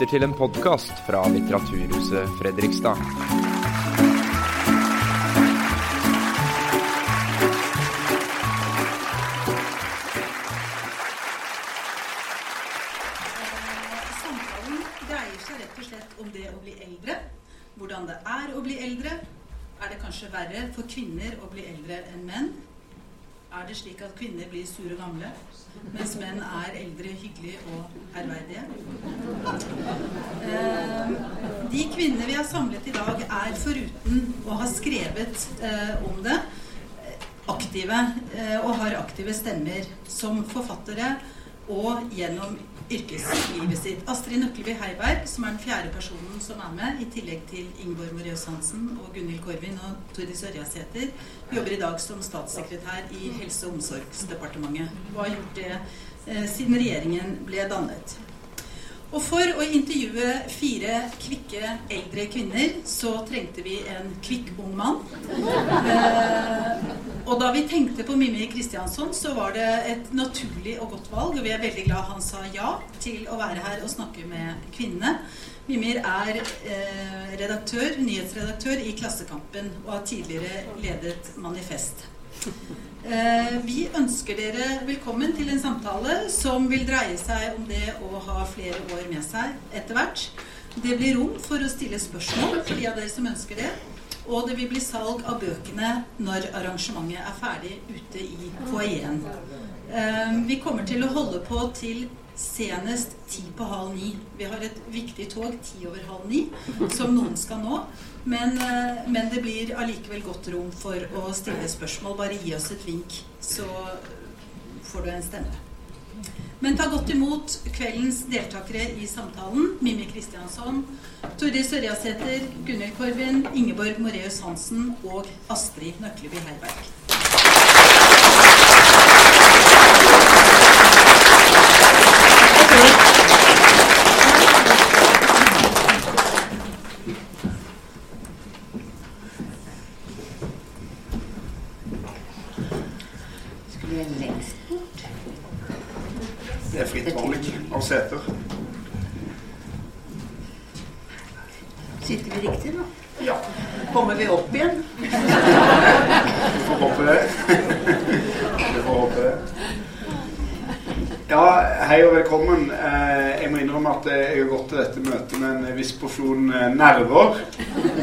lytter til en podkast fra Litteraturhuset Fredrikstad. Er det slik at kvinner blir sure og gamle, mens menn er eldre, hyggelige og ærverdige? Eh, de kvinnene vi har samlet i dag, er foruten å ha skrevet eh, om det, aktive eh, og har aktive stemmer som forfattere og gjennom yrkeslivet sitt. Astrid Nøkleby Heiberg, som er den fjerde personen som er med, i tillegg til Ingeborg Moreus Hansen og Gunhild Korvin og Tordis Ørjasæter, jobber i dag som statssekretær i Helse- og omsorgsdepartementet og har gjort det eh, siden regjeringen ble dannet. Og for å intervjue fire kvikke eldre kvinner, så trengte vi en kvikk ung mann. Eh, og da vi tenkte på Mimmi Kristiansson, så var det et naturlig og godt valg. Og vi er veldig glad han sa ja til å være her og snakke med kvinnene. Mimir er eh, redaktør, nyhetsredaktør i Klassekampen og har tidligere ledet Manifest. Eh, vi ønsker dere velkommen til en samtale som vil dreie seg om det å ha flere år med seg etter hvert. Det blir rom for å stille spørsmål for de av dere som ønsker det. Og det vil bli salg av bøkene når arrangementet er ferdig ute i foajeen. Eh, vi kommer til å holde på til senest ti på halv ni. Vi har et viktig tog ti over halv ni som noen skal nå. Men, eh, men det blir allikevel godt rom for å stille spørsmål. Bare gi oss et vink, så får du en stemme. Men ta godt imot kveldens deltakere i samtalen. Mimmi Kristiansson, Tordi Sørjasæter, Gunhild Korvin, Ingeborg Moreus Hansen og Astrid Nøkleby Heiberg. Skulle jeg lengst bort? Det er fritt valg av seter. Sitter vi riktig nå? Ja, Kommer vi opp igjen? vi får håpe det. Vi får håpe det. Ja, hei og velkommen. Eh, Jeg må innrømme at jeg har gått til dette møtet med en viss porsjon eh, nerver.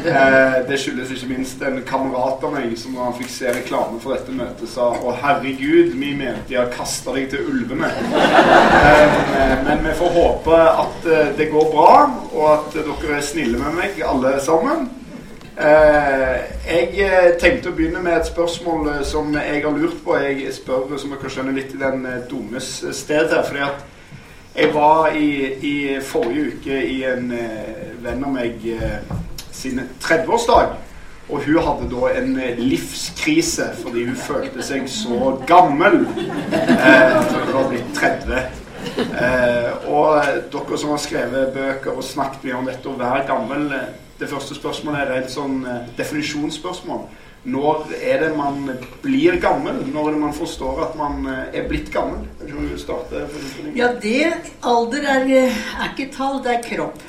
Eh, Det skyldes ikke minst en kamerat av meg som da han fikk se reklame for dette møtet, sa Å, herregud, vi mente de har kasta deg til ulvene. Eh, Men vi får håpe at eh, det går bra, og at dere er snille med meg, alle sammen. Eh, jeg tenkte å begynne med et spørsmål som jeg har lurt på. Jeg spør som dere skjønner litt i den dummes sted her. fordi at jeg var i, i forrige uke i en venn av meg sin 30-årsdag. Og hun hadde da en livskrise fordi hun følte seg så gammel. Eh, hun var blitt 30. Eh, og dere som har skrevet bøker og snakket mye om dette å være gammel eh, Det første spørsmålet er et sånn eh, definisjonsspørsmål. Når er det man blir gammel? Når er det man forstår at man eh, er blitt gammel? Ja, det Alder er, er ikke tall, det er kropp.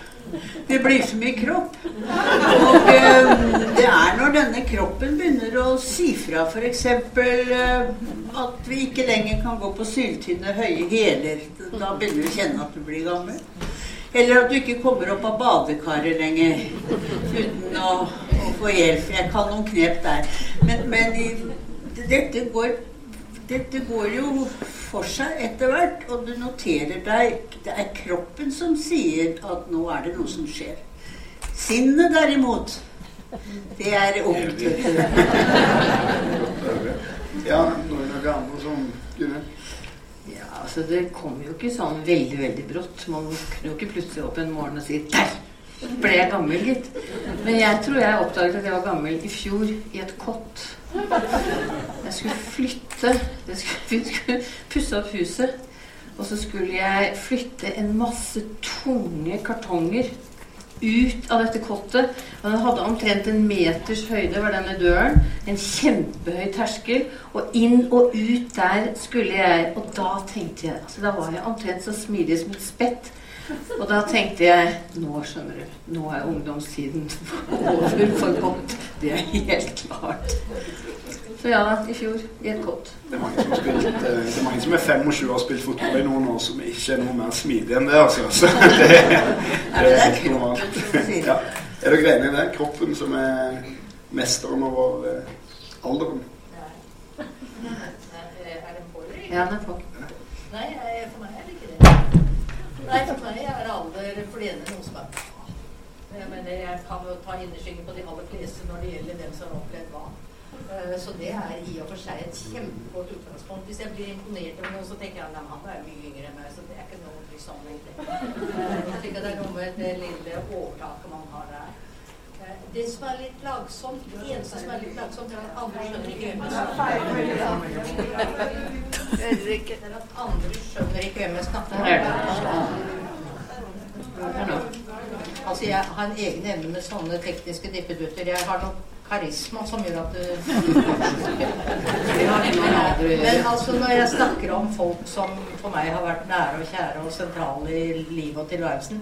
Det blir så mye kropp. Og eh, det er når denne kroppen begynner å si fra f.eks. Eh, at vi ikke lenger kan gå på syltynne, høye hæler. Da begynner du å kjenne at du blir gammel. Eller at du ikke kommer opp av badekaret lenger uten å, å få hjelp. Jeg kan noen knep der. Men, men i, dette, går, dette går jo for seg etter hvert, og du noterer deg Det er kroppen som sier at nå er det noe som skjer. Sinnet derimot, det er ungt. Ja, noen av andre som Gunnar? Ja, altså Det kom jo ikke sånn veldig veldig brått. Man kunne jo ikke plutselig opp en morgen og si Der ble jeg gammel, gitt. Men jeg tror jeg oppdaget at jeg var gammel i fjor i et kott. Jeg skulle flytte. Jeg skulle, vi skulle pusse opp huset. Og så skulle jeg flytte en masse tunge kartonger ut av dette kottet. Og Den hadde omtrent en meters høyde, var denne døren. En kjempehøy terskel. Og inn og ut der skulle jeg. Og da tenkte jeg altså Da var jeg omtrent så smidig som et spett. Og da tenkte jeg Nå skjønner du, nå er ungdomstiden over for godt. Det er helt klart. Så ja, i fjor i et godt Det er mange som har spilt eh, Det er mange som er 25 og har spilt fotball i noen år som ikke er noe mer smidig enn det, altså. Så det, det det er helt normalt. kroppen som det. Ja. Er dere enige i det? Kroppen som er mesteren over eh, alderen? Er det på? Ja, den er på. Nei, jeg, for meg er det ikke det. Nei, for meg er alder forlener noe som er Jeg mener, jeg kan jo ta innerskyggen på de aller fleste når det gjelder hvem som har opplevd hva. Eh, Så det er i og for seg et kjempegodt utgangspunkt. Hvis jeg blir imponert over noen, så tenker jeg at han er mye yngre enn meg, så det er ikke noe liksom egentlig. Eh, Jeg tenker det er noe med det lille overtaket man har der. Eh, Det som er litt plagsomt, det eneste som er litt plagsomt, er at andre skjønner ikke hvem det er at andre skjønner ikke hvem jeg snakker er om. nå. Altså, jeg har en egen evne med sånne tekniske dippedutter. Jeg har noe karisma som gjør at du Men altså, når jeg snakker om folk som for meg har vært nære og kjære og sentrale i livet og tilværelsen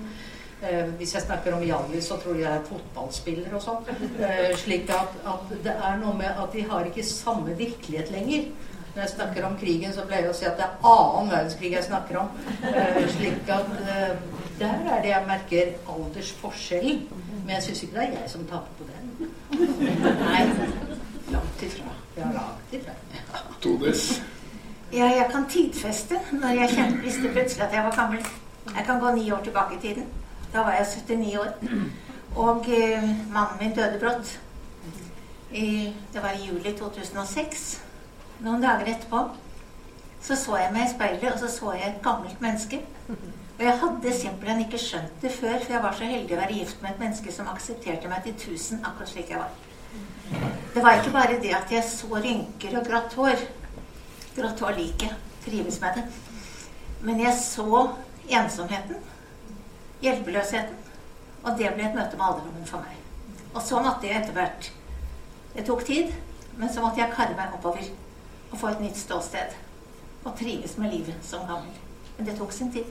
eh, Hvis jeg snakker om Hjallis, så tror jeg jeg er fotballspiller og sånn. Eh, slik at, at det er noe med at de har ikke samme virkelighet lenger. Når jeg snakker om krigen, så pleier jeg å si at det er annen verdenskrig jeg snakker om. Eh, slik at eh, der er det jeg merker aldersforskjellen. Men jeg syns ikke det er jeg som taper på den. Nei, langt ifra. Ja, langt ifra. Todes. Ja, jeg kan tidfeste når jeg kjente, visste plutselig at jeg var gammel. Jeg kan gå ni år tilbake i tiden. Da var jeg 79 år. Og eh, mannen min døde brått. I, det var i juli 2006. Noen dager etterpå så så jeg meg i speilet, og så så jeg et gammelt menneske. Og jeg hadde simpelthen ikke skjønt det før, for jeg var så heldig å være gift med et menneske som aksepterte meg til tusen akkurat slik jeg var. Det var ikke bare det at jeg så rynker og grått hår. Grått hår liker jeg. Trives med det. Men jeg så ensomheten. Hjelpeløsheten. Og det ble et møte med alderdommen for meg. Og så måtte jeg etter hvert Det tok tid, men så måtte jeg karre meg oppover og få et nytt ståsted. Og trives med livet som gammel. Men det tok sin tid.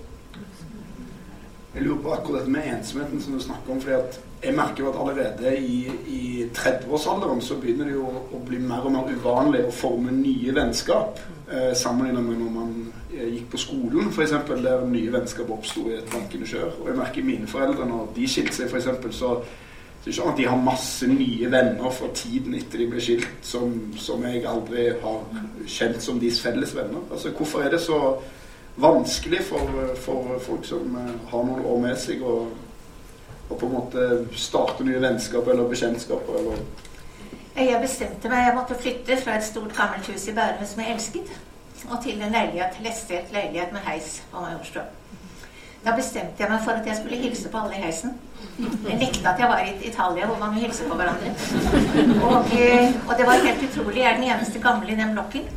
Jeg lurer på akkurat dette med ensomheten som du snakker om. fordi jeg merker jo at allerede i, i 30-årsalderen så begynner det jo å bli mer og mer uvanlig å forme nye vennskap. Eh, sammenlignet med når man eh, gikk på skolen, f.eks., der nye vennskap oppsto i et bankende kjør. Og jeg merker mine foreldre, når de skilte seg, f.eks., så det er ikke sånn at de har masse nye venner fra tiden etter de ble skilt, som, som jeg aldri har kjent som deres felles venner. Altså, hvorfor er det så vanskelig for, for folk som eh, har noen år med seg, å på en måte starte nye vennskap eller bekjentskaper? Eller Jeg bestemte meg, jeg måtte flytte fra et stort gammelt hus i Bærum som jeg elsket, og til en leilighet, lettstelt leilighet med heis på Majorstua. Da bestemte jeg meg for at jeg skulle hilse på alle i heisen. Jeg nekta at jeg var i Italia, hvor man jo hilser på hverandre. Og, eh, og det var helt utrolig. Jeg er den eneste gamle i den blokken.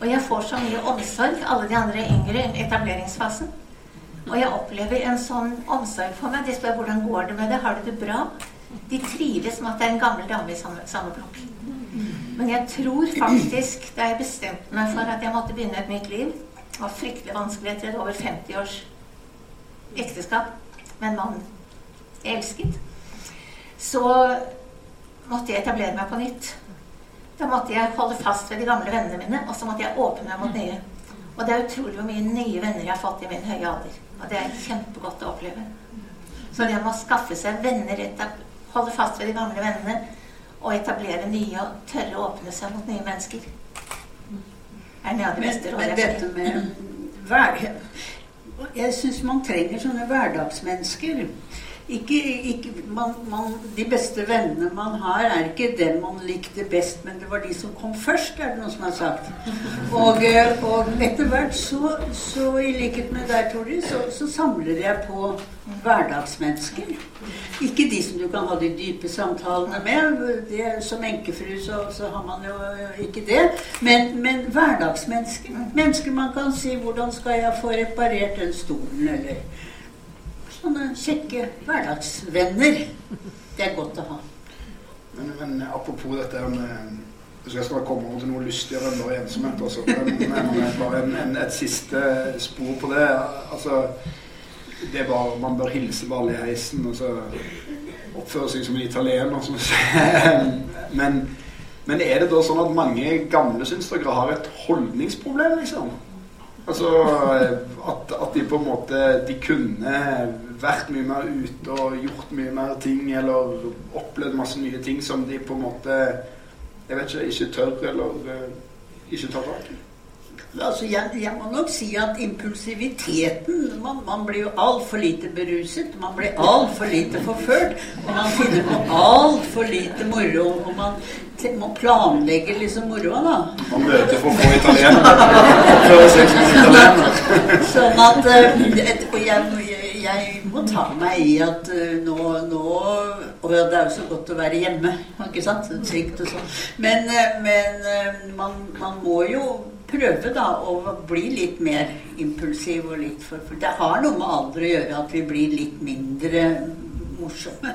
Og jeg får så mye omsorg. Alle de andre yngre i etableringsfasen. Og jeg opplever en sånn omsorg for meg. De spør hvordan går det med det. Har du det bra? De trives med at det er en gammel dame i samme, samme blokk. Men jeg tror faktisk, da jeg bestemte meg for at jeg måtte begynne et nytt liv Det var fryktelig vanskelig etter et over 50 års ekteskap med en mann jeg elsket, så måtte jeg etablere meg på nytt. Da måtte jeg holde fast ved de gamle vennene mine, og så måtte jeg åpne meg mot nye. Og det er utrolig hvor mye nye venner jeg har fått i min høye alder. Og det er kjempegodt å oppleve. Så det med å skaffe seg venner, etab- holde fast ved de gamle vennene, og etablere nye og tørre å åpne seg mot nye mennesker, er noe av det Men, beste rådet jeg dette med hver, Jeg syns man trenger sånne hverdagsmennesker. Ikke, ikke, man, man, de beste vennene man har, er ikke dem man likte best, men det var de som kom først, er det noen som har sagt. Og, eh, og etter hvert så, så, i likhet med deg, Tori, så, så samler jeg på hverdagsmennesker. Ikke de som du kan ha de dype samtalene med. Det, som enkefru så, så har man jo ikke det. Men, men hverdagsmennesker. Mennesker man kan si 'Hvordan skal jeg få reparert den stolen?' eller sånne kjekke hverdagsvenner. Det er godt å ha. Men, men apropos dette med så jeg skal komme over til noe lystigere enn bare ensomhet. Altså. Men, bare en, en, et siste spor på det. Altså, det er bare, man bør hilse alle i heisen og så oppføre seg som en italiener. Som men, men er det da sånn at mange gamle syns har et holdningsproblem, liksom? Altså at, at, de på en måte De kunne vært mye mer ute og gjort mye mer ting, eller opplevd masse nye ting som de på en måte Jeg vet ikke, ikke tør, eller uh, ikke tar tak i. Altså, jeg, jeg, må nok si at impulsiviteten Man, man blir jo altfor lite beruset. Man blir altfor lite forført. Og man finner på altfor lite moro. Og man må planlegge liksom moroa, da. Man møter for få italienere. sånn at uh, Og jeg, jeg, må ta meg i at uh, nå, nå Og det er jo så godt å være hjemme, ikke sant? Trygt og sånn. Men, uh, men man, man må jo prøve da å bli litt mer impulsiv og litt for, for Det har noe med alder å gjøre at vi blir litt mindre morsomme.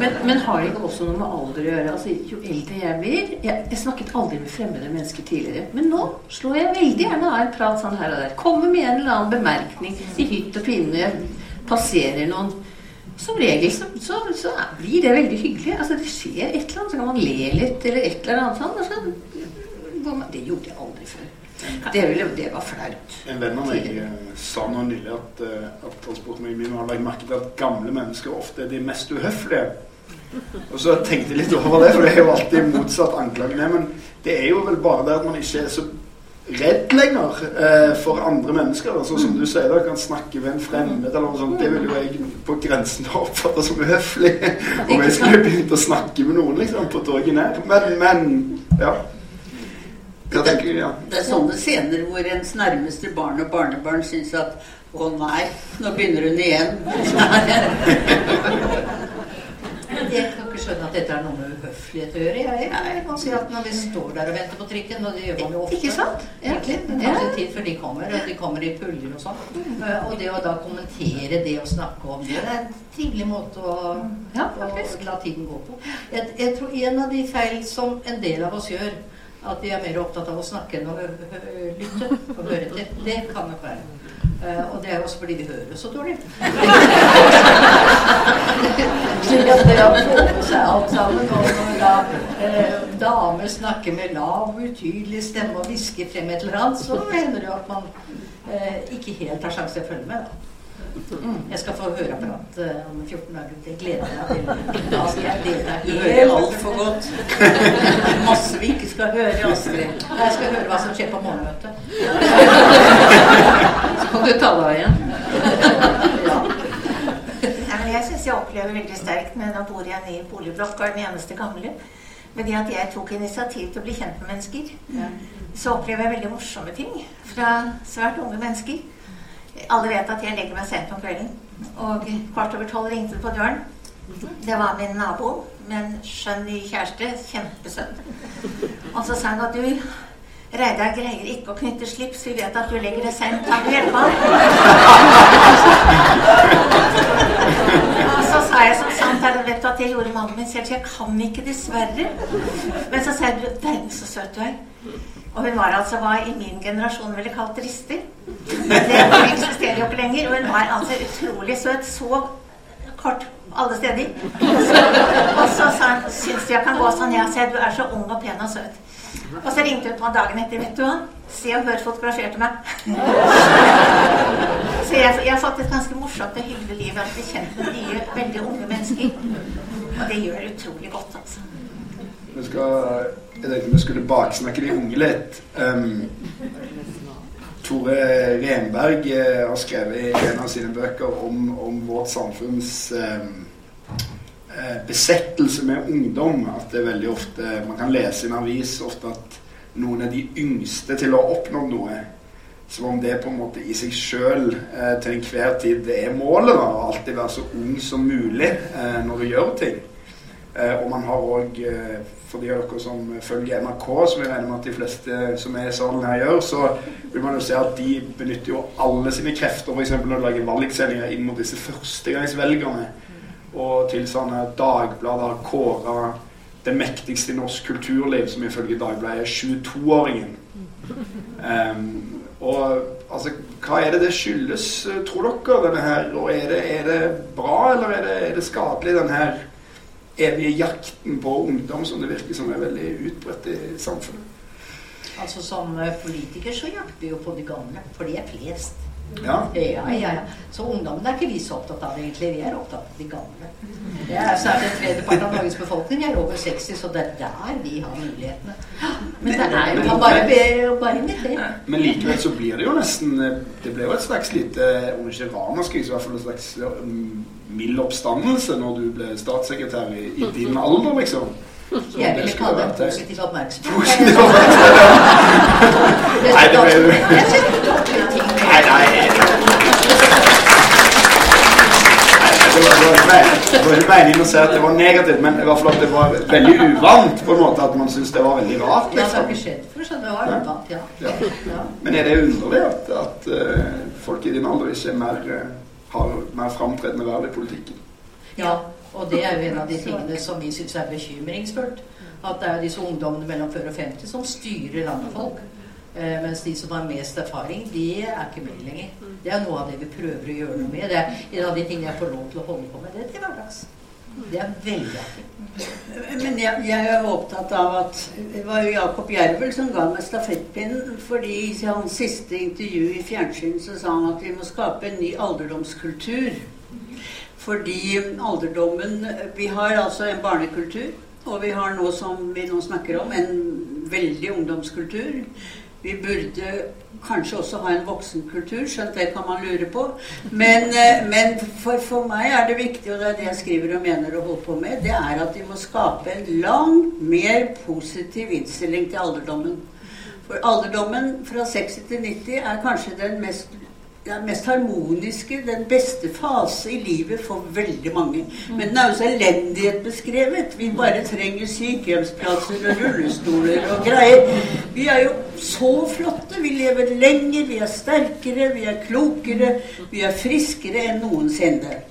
men, men, har det ikke også noe med alder å gjøre? Altså, jo eldre jeg blir jeg, jeg, snakket aldri med fremmede mennesker tidligere. Men nå slår jeg veldig gjerne av en prat sånn her og der. Kommer med en eller annen bemerkning i hytt og pinne. Passerer noen. Som regel så, så, så, blir det veldig hyggelig. Altså, det skjer et eller annet, så kan man le litt, eller et eller annet sånt. Altså, det gjorde jeg aldri ville, Det, det var flaut. En venn av meg eh, sa nå nylig at, uh, at transportmiljøet har lagt merke til at gamle mennesker ofte er de mest uhøflige. Og så tenkte jeg litt over det, for det er jo alltid motsatt anklagene. Men det er jo vel bare det at man ikke er så redd lenger eh, for andre mennesker. Altså, som du sier, da kan snakke med en fremmed eller noe sånt. Det vil jo jeg på grensen oppfatte som uhøflig. Om jeg skulle begynt å snakke med noen liksom, på toget ned. Men, men ja. Det, det, er sånne scener hvor ens nærmeste barn og barnebarn syns at å nei, nå begynner hun igjen. Jeg kan ikke skjønne at dette er noe med uhøflighet å gjøre. Jeg, jeg kan si at Når vi står der og venter på trikken, og det gjør man jo ofte Ikke sant? Ja. Egentlig, Det tar tid før de kommer, og de kommer i puljer og sånn. Eh, og det å da kommentere det og snakke om det, det er en trivelig måte å, ja, å la tiden gå på. Jeg, jeg tror en av de feil som en del av oss gjør, at de er mer opptatt av å snakke enn å lytte og høre til. Det kan nok være. Uh, og det er også fordi vi hører så dårlig. At det å få seg alt sammen og la uh, damer snakke med lav, utydelig stemme og hviske frem et eller annet, så hender det at man uh, ikke helt har sjanse til å følge med. da. Jeg skal få høreapparat uh, om 14 dager. Det gleder jeg meg til. Da skal jeg delta helt altfor godt. Masse vi ikke skal høre, Astrid. Jeg skal høre hva som skjer på morgenmøtet. Så kan du ta deg av igjen. ja. jeg syns jeg opplever veldig sterkt med Nå bor jeg i en ny boligblokk og er den eneste gamle. Med det at jeg tok initiativ til å bli kjent med mennesker, så opplever jeg veldig morsomme ting fra svært unge mennesker. Alle vet at jeg legger meg sent om kvelden. Og kvart over tolv ringte det på døren. Det var min nabo med en skjønn ny kjæreste. Kjempesønn. Og så sa han at du Reidar greier ikke å knytte slips. Vi vet at du legger det sent. Kan du hjelpe ham? og så sa jeg som sant er vet du at jeg gjorde mannen min selv, så jeg kan ikke, dessverre. Men så sa jeg du, deilig så søt du er. Og hun var altså hva i min generasjon ville kalt dristig. Det eksisterer jo ikke lenger. Og hun var altså utrolig søt. Så kort alle steder. Og så, sa hun syns jeg kan gå sånn? jeg se, du er så ung og pen og søt. Og så ringte hun på dagen etter. Vet du hva? Se og Hør fotograferte meg. Så jeg, jeg, har fått et ganske morsomt og hyggelig liv. Jeg å bli kjent med nye, veldig unge mennesker. Og det gjør utrolig godt, altså. Vi skal, jeg tenkte vi skulle baksnakke de unge litt. Um, Tore Renberg uh, har skrevet i en av sine bøker om, om vårt samfunns um, uh, besettelse med ungdom. At det er veldig ofte Man kan lese i en avis ofte at noen er de yngste til å ha oppnådd noe. Som om det på en måte i seg sjøl uh, til enhver tid det er målet. da, Å alltid være så ung som mulig når du gjør ting. Og man har òg for de av dere som følger NRK, som jeg regner med at de fleste som er i salen her gjør, så vil man jo se at de benytter jo alle sine krefter f.eks. når de lager valgsendinger inn mot disse førstegangsvelgerne. Og tilsvarende Dagbladet har kåra det mektigste i norsk kulturliv, som ifølge Dagbladet er 22-åringen. Um, og altså, hva er det det skyldes, eh, tror dere, denne her? Og er det, er det bra, eller er det, er det skadelig, denne her evige jakten på ungdom som det virker som er veldig utbredt i samfunnet? Altså Som eh, politiker så jakter vi jo på de gamle, for de er flest. Ja. Ja, ja, ja. Så ungdommen er ikke vi så opptatt av egentlig. Vi er opptatt av de gamle. Det er Særlig en tredjepart av Norges befolkning er over 60, så det er der vi har mulighetene. Men det er jo bare bare invitere. Men likevel så blir det jo nesten eh, Det ble jo et slags lite om ikke ramaskrik, så i hvert fall et slags um, mild oppstandelse når du ble statssekretær i, i din alder, liksom. Som Jeg ville kalle det positiv oppmerksomhet. Positiv oppmerksomhet. Nei, det ble med- Nei, nei. Det var, det var, ikke meningen å si at det var negativt, men i hvert fall at det var veldig uvant på en måte at man syntes det var veldig rart. Liksom. ikke skjedd før, så det var uvant, ja. Ja. ja. Men er det underlig at, at eh, folk i din alder ikke er mer, eh, har mer framtredende verv i politikken? Ja, og det er jo en av de tingene som vi syns er bekymringsfullt. At det er disse ungdommene mellom 40 og 50 som styrer landet folk. Eh, mens de som har mest erfaring, de er ikke med lenger. Det er noe av det vi prøver å gjøre noe med. Det er en av de tingene jeg får lov til å holde på med. Det til hverdags. Det er veldig artig. Men jeg, jeg er opptatt av at det var jo Jakob Jervel som ga meg stafettpinnen. fordi i hans siste intervju i fjernsyn så sa han at vi må skape en ny alderdomskultur. Fordi alderdommen Vi har altså en barnekultur. Og vi har nå, som vi nå snakker om, en veldig ungdomskultur. Vi burde kanskje også ha en voksenkultur, skjønt det kan man lure på. Men, eh, men for, for meg er det viktig, og det er det jeg skriver og mener og holder på med, det er at vi må skape en langt mer positiv innstilling til alderdommen. For alderdommen fra 60 til 90 er kanskje den mest, den mest harmoniske, den beste fase i livet for veldig mange. Men den er jo så elendighet beskrevet. Vi bare trenger sykehjemsplasser og rullestoler og greier. Vi er jo så flotte. Vi lever lenger, vi er sterkere, vi er klokere, vi er friskere enn noensinne.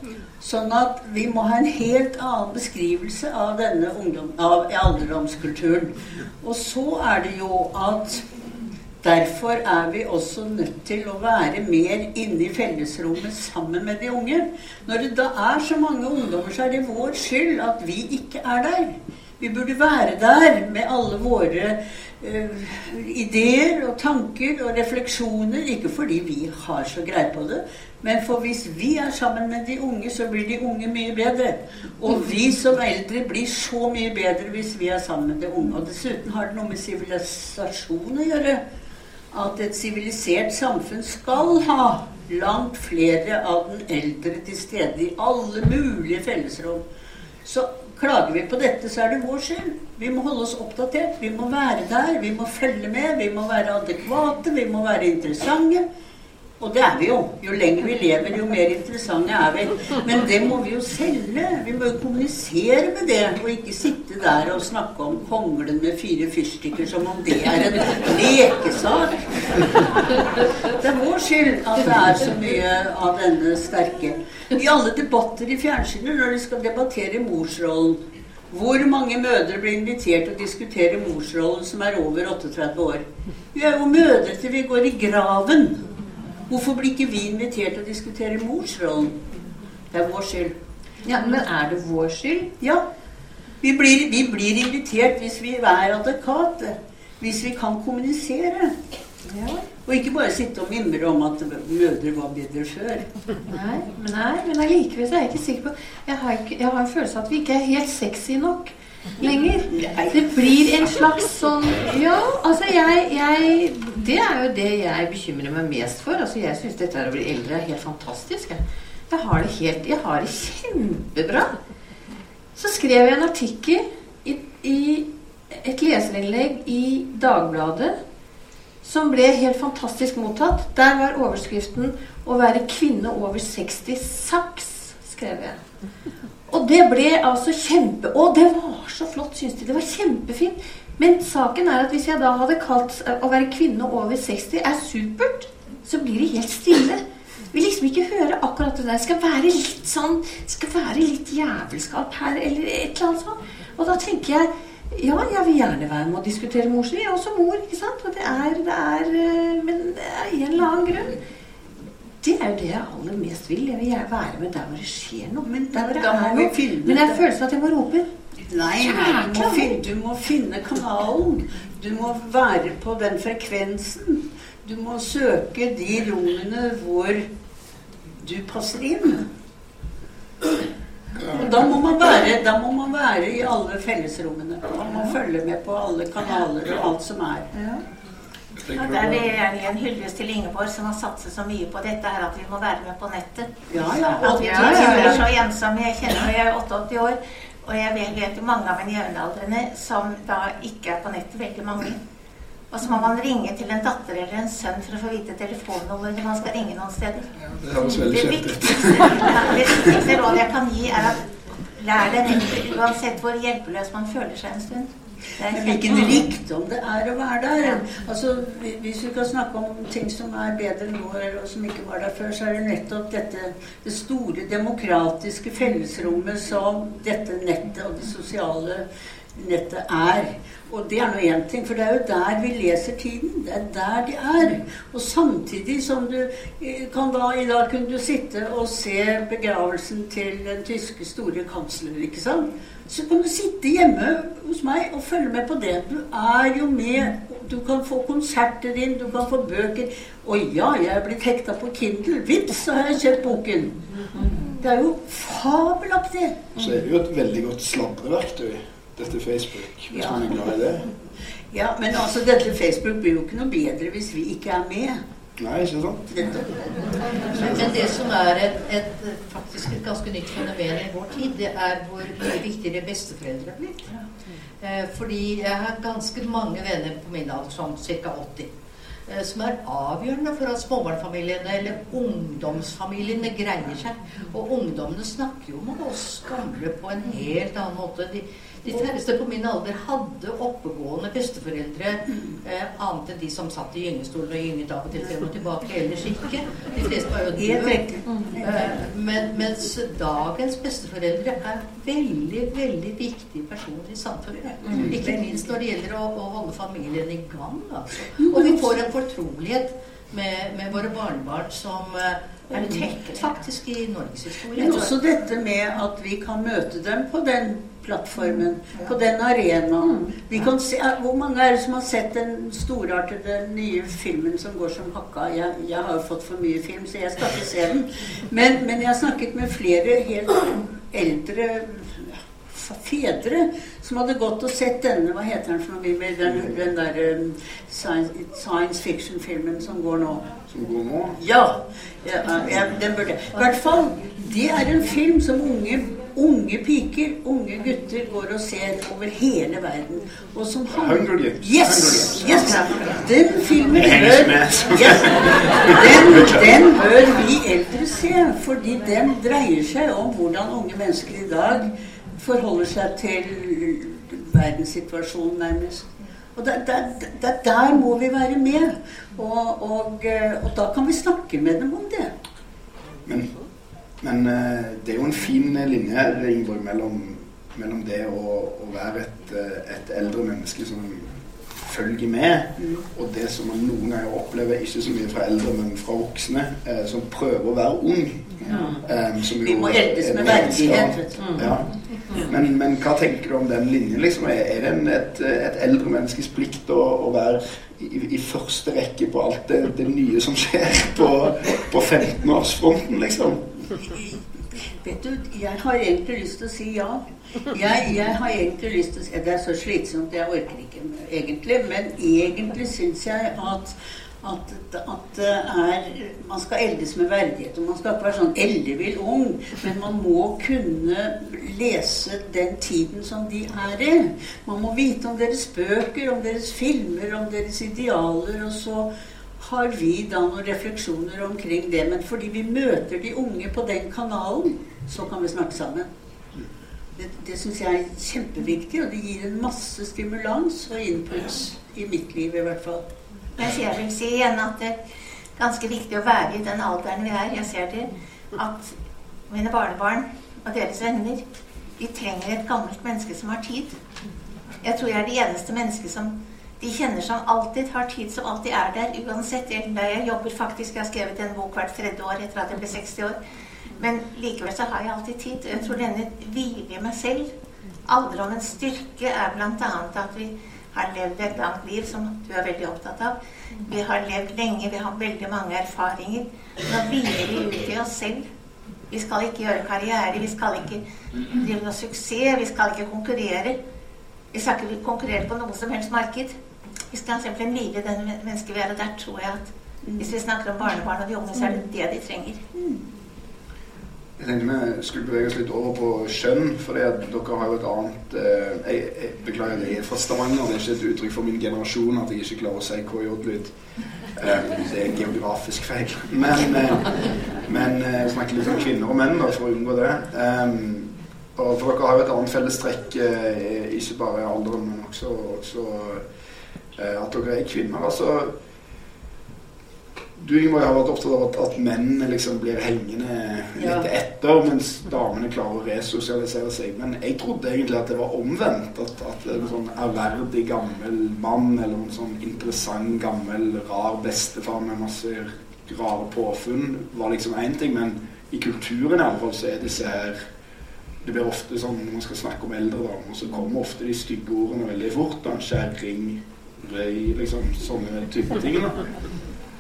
Sånn at vi må ha en helt annen beskrivelse av denne ungdom, av alderdomskulturen. Og så er det jo at Derfor er vi også nødt til å være mer inne i fellesrommet sammen med de unge. Når det da er så mange ungdommer, så er det vår skyld at vi ikke er der. Vi burde være der med alle våre uh, ideer og tanker og refleksjoner. Ikke fordi vi har så greie på det, men for hvis vi er sammen med de unge, så blir de unge mye bedre. Og vi som eldre blir så mye bedre hvis vi er sammen med de unge. Og dessuten har det noe med sivilisasjon å gjøre at et sivilisert samfunn skal ha langt flere av den eldre til stede i alle mulige fellesrom. Så klager vi på dette, så er det vår skyld. Vi må holde oss oppdatert. Vi må være der. Vi må følge med. Vi må være adekvate. Vi må være interessante. Og det er vi jo. Jo lenger vi lever, jo mer interessante er vi. Men det må vi jo selge. Vi må jo kommunisere med det, og ikke sitte der og snakke om konglen med fire fyrstikker som om det er en lekesak. Det er vår skyld at det er så mye av denne sterke I alle debatter i fjernsynet når de skal debattere morsrollen hvor mange mødre blir invitert til å diskutere morsrollen som er over 38 år? Vi er jo mødre til vi går i graven. Hvorfor blir ikke vi invitert til å diskutere morsrollen? Det er vår skyld. Ja, Men er det vår skyld? Ja. Vi blir, vi blir invitert hvis vi er adekvate. Hvis vi kan kommunisere. Og ikke bare sitte og mimre om at mødre var bedre før. Nei, men, nei, men allikevel er jeg ikke sikker på jeg har, ikke, jeg har en følelse av at vi ikke er helt sexy nok lenger. Det blir en slags sånn Ja, altså jeg, jeg Det er jo det jeg bekymrer meg mest for. Altså Jeg syns dette å bli eldre er helt fantastisk. Jeg har det helt Jeg har det kjempebra. Så skrev jeg en artikkel i, i et leserinnlegg i Dagbladet som ble helt fantastisk mottatt. Der var overskriften 'Å være kvinne over 60 saks', skrev jeg. Og det ble altså kjempe... Og det var så flott, syns de. Det var kjempefint. Men saken er at hvis jeg da hadde kalt eh, å være kvinne over 60 er supert, så blir det helt stille. Vil liksom ikke høre akkurat det der. Skal være litt sånn skal være litt jævelskap her, eller et eller annet sånt. Og da tenker jeg Ja, jeg vil gjerne være med å diskutere morsliv. Jeg er også mor, ikke sant? Og det er, det er eh, Men det er en eller annen grunn. Det er jo det jeg aller mest vil. Jeg vil være med der hvor det skjer noe. Men der hvor det er noe. Men jeg føler at jeg må rope. Nei, nei du, må finne, du må finne kanalen. Du må være på den frekvensen. Du må søke de rommene hvor du passer inn. Og da må man være, da må man være i alle fellesrommene. Man må følge med på alle kanaler og alt som er. Ja, der vil jeg gi en hyllest til Ingeborg, som har satset så mye på dette her at vi må være med på nettet. Ja, ja. At vi blir så ensomme. Jeg kjenner jeg er 88 år, og jeg vet, jo mange av mine jevnaldrende som da ikke er på nettet, veldig mange. Og så må man ringe til en datter eller en sønn for å få vite telefonnummeret når man skal ringe noen steder. Det høres veldig kjent ut. viktigste, ja, det viktigste rådet jeg kan gi, er at lær deg nettet uansett hvor hjelpeløs man føler seg en stund. Men hvilken rikdom det er å være der. Altså, Hvis vi kan snakke om ting som er bedre nå, eller som ikke var der før, så er det nettopp dette det store demokratiske fellesrommet som dette nettet og det sosiale nettet er. Og det er nå én ting, for det er jo der vi leser tiden. Det er der de er. Og samtidig som du eh, kan da I dag kunne du sitte og se begravelsen til den tyske store kansler, ikke sant? Så kan du sitte hjemme hos meg og følge med på det. Du er jo med. Du kan få konserter inn, du kan få bøker. Å ja, jeg er blitt hekta på Kindle. Vips, så har jeg kjøpt boken. Det er jo fabelaktig. Så er det jo et veldig godt sladreverktøy, dette Facebook, hvis Ja. man er glad i det. Ja, men altså, dette Facebook blir jo ikke noe bedre hvis vi ikke er med. Nei, ikke sant? Men, men det som er et, et, faktisk et ganske nytt fenomen i vår tid, det er hvor mye viktigere besteforeldre er blitt. Eh, fordi jeg har ganske mange venner på min alder, sånn ca. 80, eh, som er avgjørende for at småbarnsfamiliene eller ungdomsfamiliene greier seg. Og ungdommene snakker jo med oss gamle på en helt annen måte. De, de færreste på min alder hadde oppegående besteforeldre, eh, annet enn de som satt i gyngestolen og gynget av og til frem og tilbake. Ellers ikke. De fleste var jo døde. Eh, Men, mens dagens besteforeldre er veldig, veldig viktige personer i samfunnet. Ikke minst når det gjelder å, å holde familien i gang. Altså. Og vi får en fortrolighet med, med våre barnebarn som eh, er unikt faktisk i norgeshistorien. Men også dette med at vi kan møte dem på den plattformen, på den arenaen. Vi kan se, hvor mange er det som har sett den storartede nye filmen som går som hakka? Jeg, jeg har jo fått for mye film, så jeg skal ikke se den. Men, men jeg har snakket med flere helt eldre fedre som hadde gått og sett denne Hva heter den for noe? Den, den der um, science, science fiction-filmen som går nå. Som går nå. Ja, ja, ja den burde I hvert fall, det er en film som unge, unge piker, unge gutter går og ser over hele verden. Og som han- Hunger Games. Yes! Yes. Den filmen bør, yes, den, den bør vi eldre se, fordi den dreier seg om hvordan unge mennesker i dag forholder seg til verdenssituasjonen, nærmest. Og der, der, der, der må vi være med. Og, og, eh, og da kan vi snakke med dem om det. Men, men eh, det er jo en fin linje Ingeborg, mellom, mellom det å, å være et, eh, et eldre menneske som følger med, og det som man noen ganger opplever, ikke så mye fra eldre, men fra voksne, eh, som prøver å være ung. Ja. som Vi må eldes med verdighet. Ja. Men, men hva tenker du om den linjen? Liksom? Er, er det en, et, et eldre menneskes plikt å, å være i, i første rekke på alt det, det nye som skjer på, på 15-årsfronten, liksom? Vet du, jeg har egentlig lyst til å si ja. Jeg, jeg har egentlig lyst til å si Det er så slitsomt, jeg orker ikke egentlig. Men egentlig syns jeg at at, at er, man skal eldes med verdighet. og Man skal ikke være sånn ellevill ung, men man må kunne lese den tiden som de er i. Man må vite om deres bøker, om deres filmer, om deres idealer. Og så har vi da noen refleksjoner omkring det. Men fordi vi møter de unge på den kanalen, så kan vi snakke sammen. Det, det syns jeg er kjempeviktig, og det gir en masse stimulans og inputs i mitt liv i hvert fall. Men jeg vil si igjen at det er ganske viktig å være i den alderen vi er. Jeg ser det at mine barnebarn og deres venner de trenger et gammelt menneske som har tid. Jeg tror jeg er det eneste mennesket som de kjenner som alltid har tid, som alltid er der uansett. Jeg jobber faktisk, jeg har skrevet en bok hvert tredje år etter at jeg ble 60 år. Men likevel så har jeg alltid tid. Og jeg tror denne hvile i meg selv. Alderdommens styrke er bl.a. at vi har levd et langt liv, som du er veldig opptatt av. Vi har levd lenge, vi har veldig mange erfaringer. Nå hviler vi ut i oss selv. Vi skal ikke gjøre karriere, vi skal ikke drive noe suksess, vi skal ikke konkurrere. Vi skal ikke konkurrere på noe som helst marked. Vi en liv i den mennesket vi er, og der tror jeg at hvis vi snakker om barnebarn og de unge, så er det det de trenger. Jeg tenkte vi skulle bevege oss litt over på skjønn, for dere har jo et annet eh, jeg, jeg, Beklager, jeg er fra Stavanger. Det er ikke et uttrykk for min generasjon at jeg ikke klarer å si KJ-lyd. Eh, det er en geografisk feil. Men, eh, men eh, snakker litt om kvinner og menn da, for å unngå det. Um, og for dere har jo et annet fellestrekk, eh, ikke bare alderen, men også, også eh, at dere er kvinner. altså du Ingeborg, har vært opptatt av at, at mennene liksom blir hengende litt Ja. etter, mens damene klarer å resosialisere seg. Men jeg trodde egentlig at det var omvendt. At, at en sånn ærverdig gammel mann, eller en sånn interessant gammel rar bestefar med masse rare påfunn, var liksom én ting. Men i kulturen i alle fall så er disse her Det blir ofte sånn når man skal snakke om eldre damer, så kommer ofte de stygge ordene veldig fort. Da. Kjerring, røy, liksom sånne type ting. da.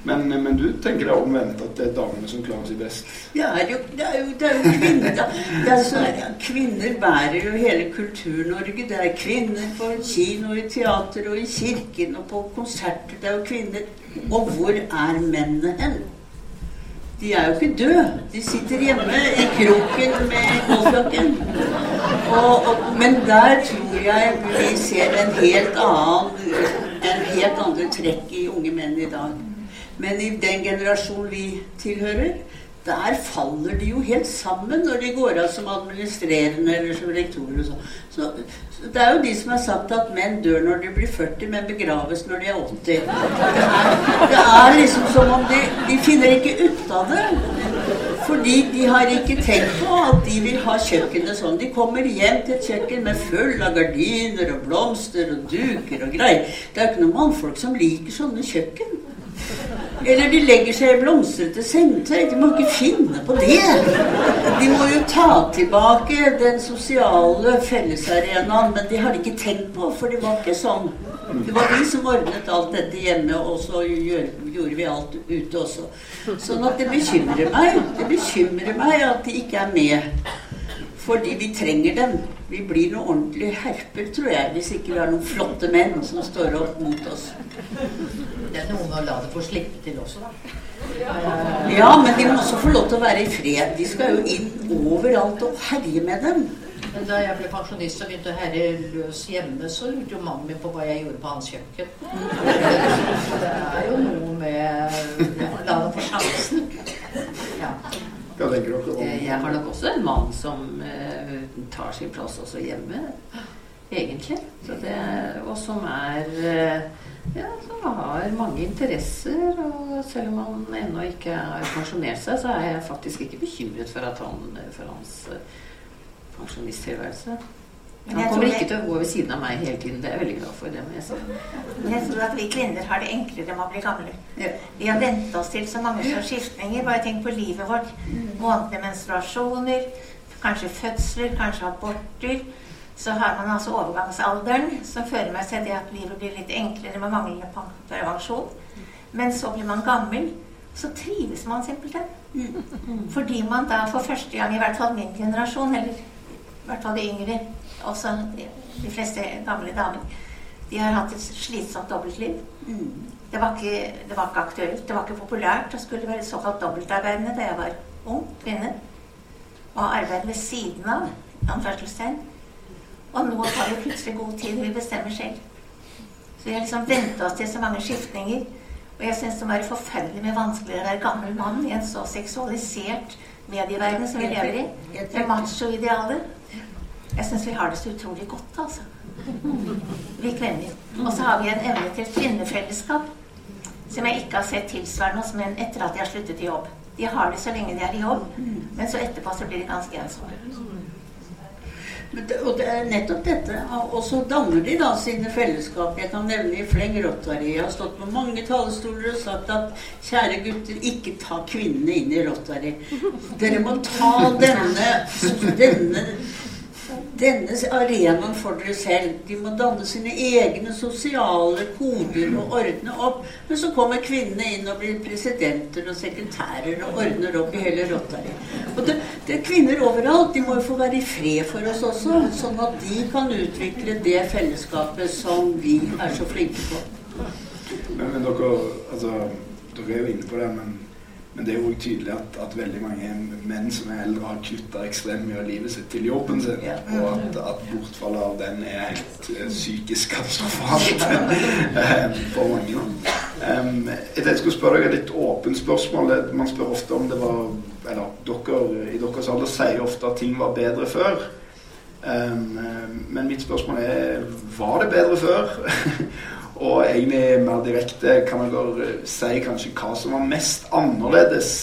Men, men du tenker er omvendt, at det er damene som klarer seg best? Det er jo, det er jo, det er jo kvinner. da. Det er så, kvinner bærer jo hele Kultur-Norge. Det er kvinner på kino, i teater og i kirken og på konserter. Det er jo kvinner. Og hvor er mennene hen? De er jo ikke døde. De sitter hjemme i kroken med og, men der tror jeg vi ser en helt annen en helt andre trekk i unge menn i dag. Men i den generasjonen vi tilhører, der faller de jo helt sammen når de går av som administrerende eller som rektorer og sånn. Så, så det er jo de som har sagt at menn dør når de blir 40, men begraves når de er 80. Det er, det er liksom som om de, de finner ikke ut av det. Fordi de har ikke tenkt på at de vil ha kjøkkenet sånn. De kommer hjem til et kjøkken med full av gardiner og blomster og duker og greier. Det er jo ikke noen mannfolk som liker sånne kjøkken. Eller de legger seg i blomstrete sengetøy. De må ikke finne på det. De må jo ta tilbake den sosiale fellesarenaen, men de har de ikke tenkt på, for det var ikke sånn. Det var vi som ordnet alt dette hjemme, og så gjorde vi alt ute også. Sånn at det bekymrer meg. Det bekymrer meg at de ikke er med. Fordi vi trenger dem. Vi blir noen ordentlige herper, tror jeg, hvis ikke vi har noen flotte menn som står opp mot oss. Det er noe med å la det få slippe til også, da. Ja, men de må også få lov til å være i fred. De skal jo inn overalt og herje med dem. Men da jeg ble pensjonist og begynte å herje løs hjemme, så lurte jo mannen min på hva jeg gjorde på hans kjøkken. Så det er jo noe med ja, La det få sjansen. Ja. Eh, Jeg har nok også en mann som uh, tar sin plass også hjemme, egentlig. Så det, og som er uh, ja, som har mange interesser. Og selv om han ennå ikke har pensjonert seg, så er jeg faktisk ikke bekymret for, at han, for hans eh, pensjonisttilværelse. Han kommer ikke til å gå ved siden av meg hele tiden. Det er jeg veldig glad for. det må jeg si. Jeg tror at vi kvinner har det enklere med å bli gamle. Vi har vent oss til så mange som skiftninger. Bare tenk på livet vårt. Månedlige menstruasjoner, kanskje fødsler, kanskje aborter. Så har man altså overgangsalderen, som fører med seg det at livet blir litt enklere med manglende prevensjon. Men så blir man gammel, så trives man simpelthen. Fordi man da for første gang, i hvert fall min generasjon, eller i hvert fall de yngre, også de, fleste gamle damer, de har hatt et slitsomt dobbeltliv. Det var, ikke, det var ikke aktuelt, det var ikke populært å skulle være såkalt dobbeltarbeidende da jeg var ung kvinne. Og arbeide ved siden av, anførselstegn. Og nå tar vi plutselig god tid, vi bestemmer selv. Så vi har liksom vent oss til så mange skiftninger. Og jeg syns det må være forferdelig mye vanskeligere å være gammel mann i en så seksualisert medieverden som vi lever i. Med macho-idealer. Jeg syns vi har det så utrolig godt, altså. Vi kvinner. Og så har vi en evne til kvinnefellesskap som jeg ikke har sett tilsvarende hos menn etter at de har sluttet i jobb. De har det så lenge de er i jobb, men så etterpå så blir de ganske ensomme. Det, og det er nettopp dette. Og så danner de da sine fellesskap. Jeg kan nevne i Fleng Rotary. Jeg har stått på mange talerstoler og sagt at kjære gutter, ikke ta kvinnene inn i Rotary. Dere må ta denne, denne denne arenaen for dere selv. De må danne sine egne sosiale koder og ordne opp. Men så kommer kvinnene inn og blir presidenter og sekretærer og ordner opp i hele Rotary. Og det, det, er kvinner overalt. De må jo få være i fred for oss også, sånn at de kan utvikle det fellesskapet som vi er så flinke på. Men, men dere, altså, dere er jo inne på det, men men det er jo tydelig at, at, veldig mange menn som er eldre, har kutta ekstremt mye av livet sitt til jobben sin. Og at, at bortfallet av den er helt uh, psykisk katastrofalt eh, for mange. Um, jeg skulle spørre deg et litt åpent spørsmål. Man spør ofte om det var Eller dere i deres alder sier ofte at ting var bedre før. Um, men mitt spørsmål er var det bedre før? Og egentlig mer direkte kan dere si kanskje hva som var mest annerledes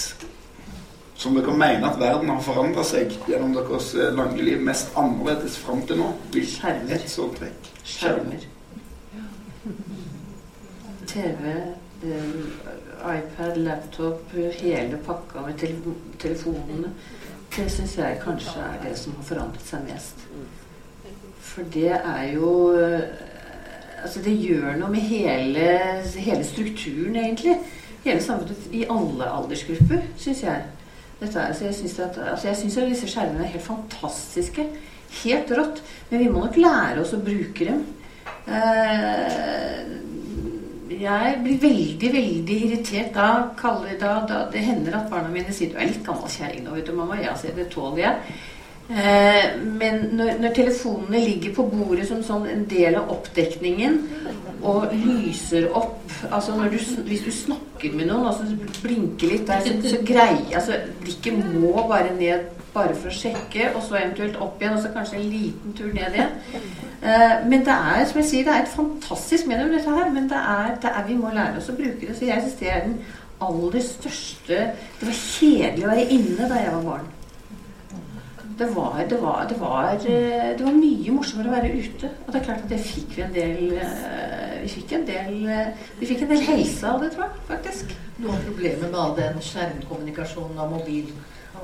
som dere mener at verden har forandra seg gjennom deres eh, lange liv mest annerledes fram til nå? Skjermer. Skjermer. TV, eh, iPad, laptop, hele pakka med tele telefonene. Det syns jeg kanskje er det som har forandret seg mest. For det er jo eh, altså det gjør noe med hele, hele strukturen, egentlig. Hele samfunnet i alle aldersgrupper, syns jeg. Dette altså jeg syns at, altså disse skjermene er helt fantastiske. Helt rått. Men vi må nok lære oss å bruke dem. Uh, jeg blir veldig, veldig irritert da, kaller, da, da, det hender at barna mine sier 'Du er litt gammel kjerring nå, vet du, mamma.' Ja, sier det tåler jeg. Eh, men når, når, telefonene ligger på bordet som sånn en del av oppdekningen og lyser opp altså du, Hvis du snakker med noen og så blinker litt der, så, så greier altså Blikket må bare ned bare for å sjekke, og så eventuelt opp igjen, og så kanskje en liten tur ned igjen. Eh, men det er som jeg sier, det er et fantastisk medium, dette her. Men det er, det er, vi må lære oss å bruke det. Så jeg syns det er den aller største Det var kjedelig å være inne da jeg var barn det var, det, var, det, var, eh, det var, mye morsommere å være ute. Og det er klart at det fikk vi en del eh, Vi fikk en del, eh, vi fikk en del helse av det, tror jeg. faktisk. Noe av problemet med all den skjermkommunikasjonen av mobil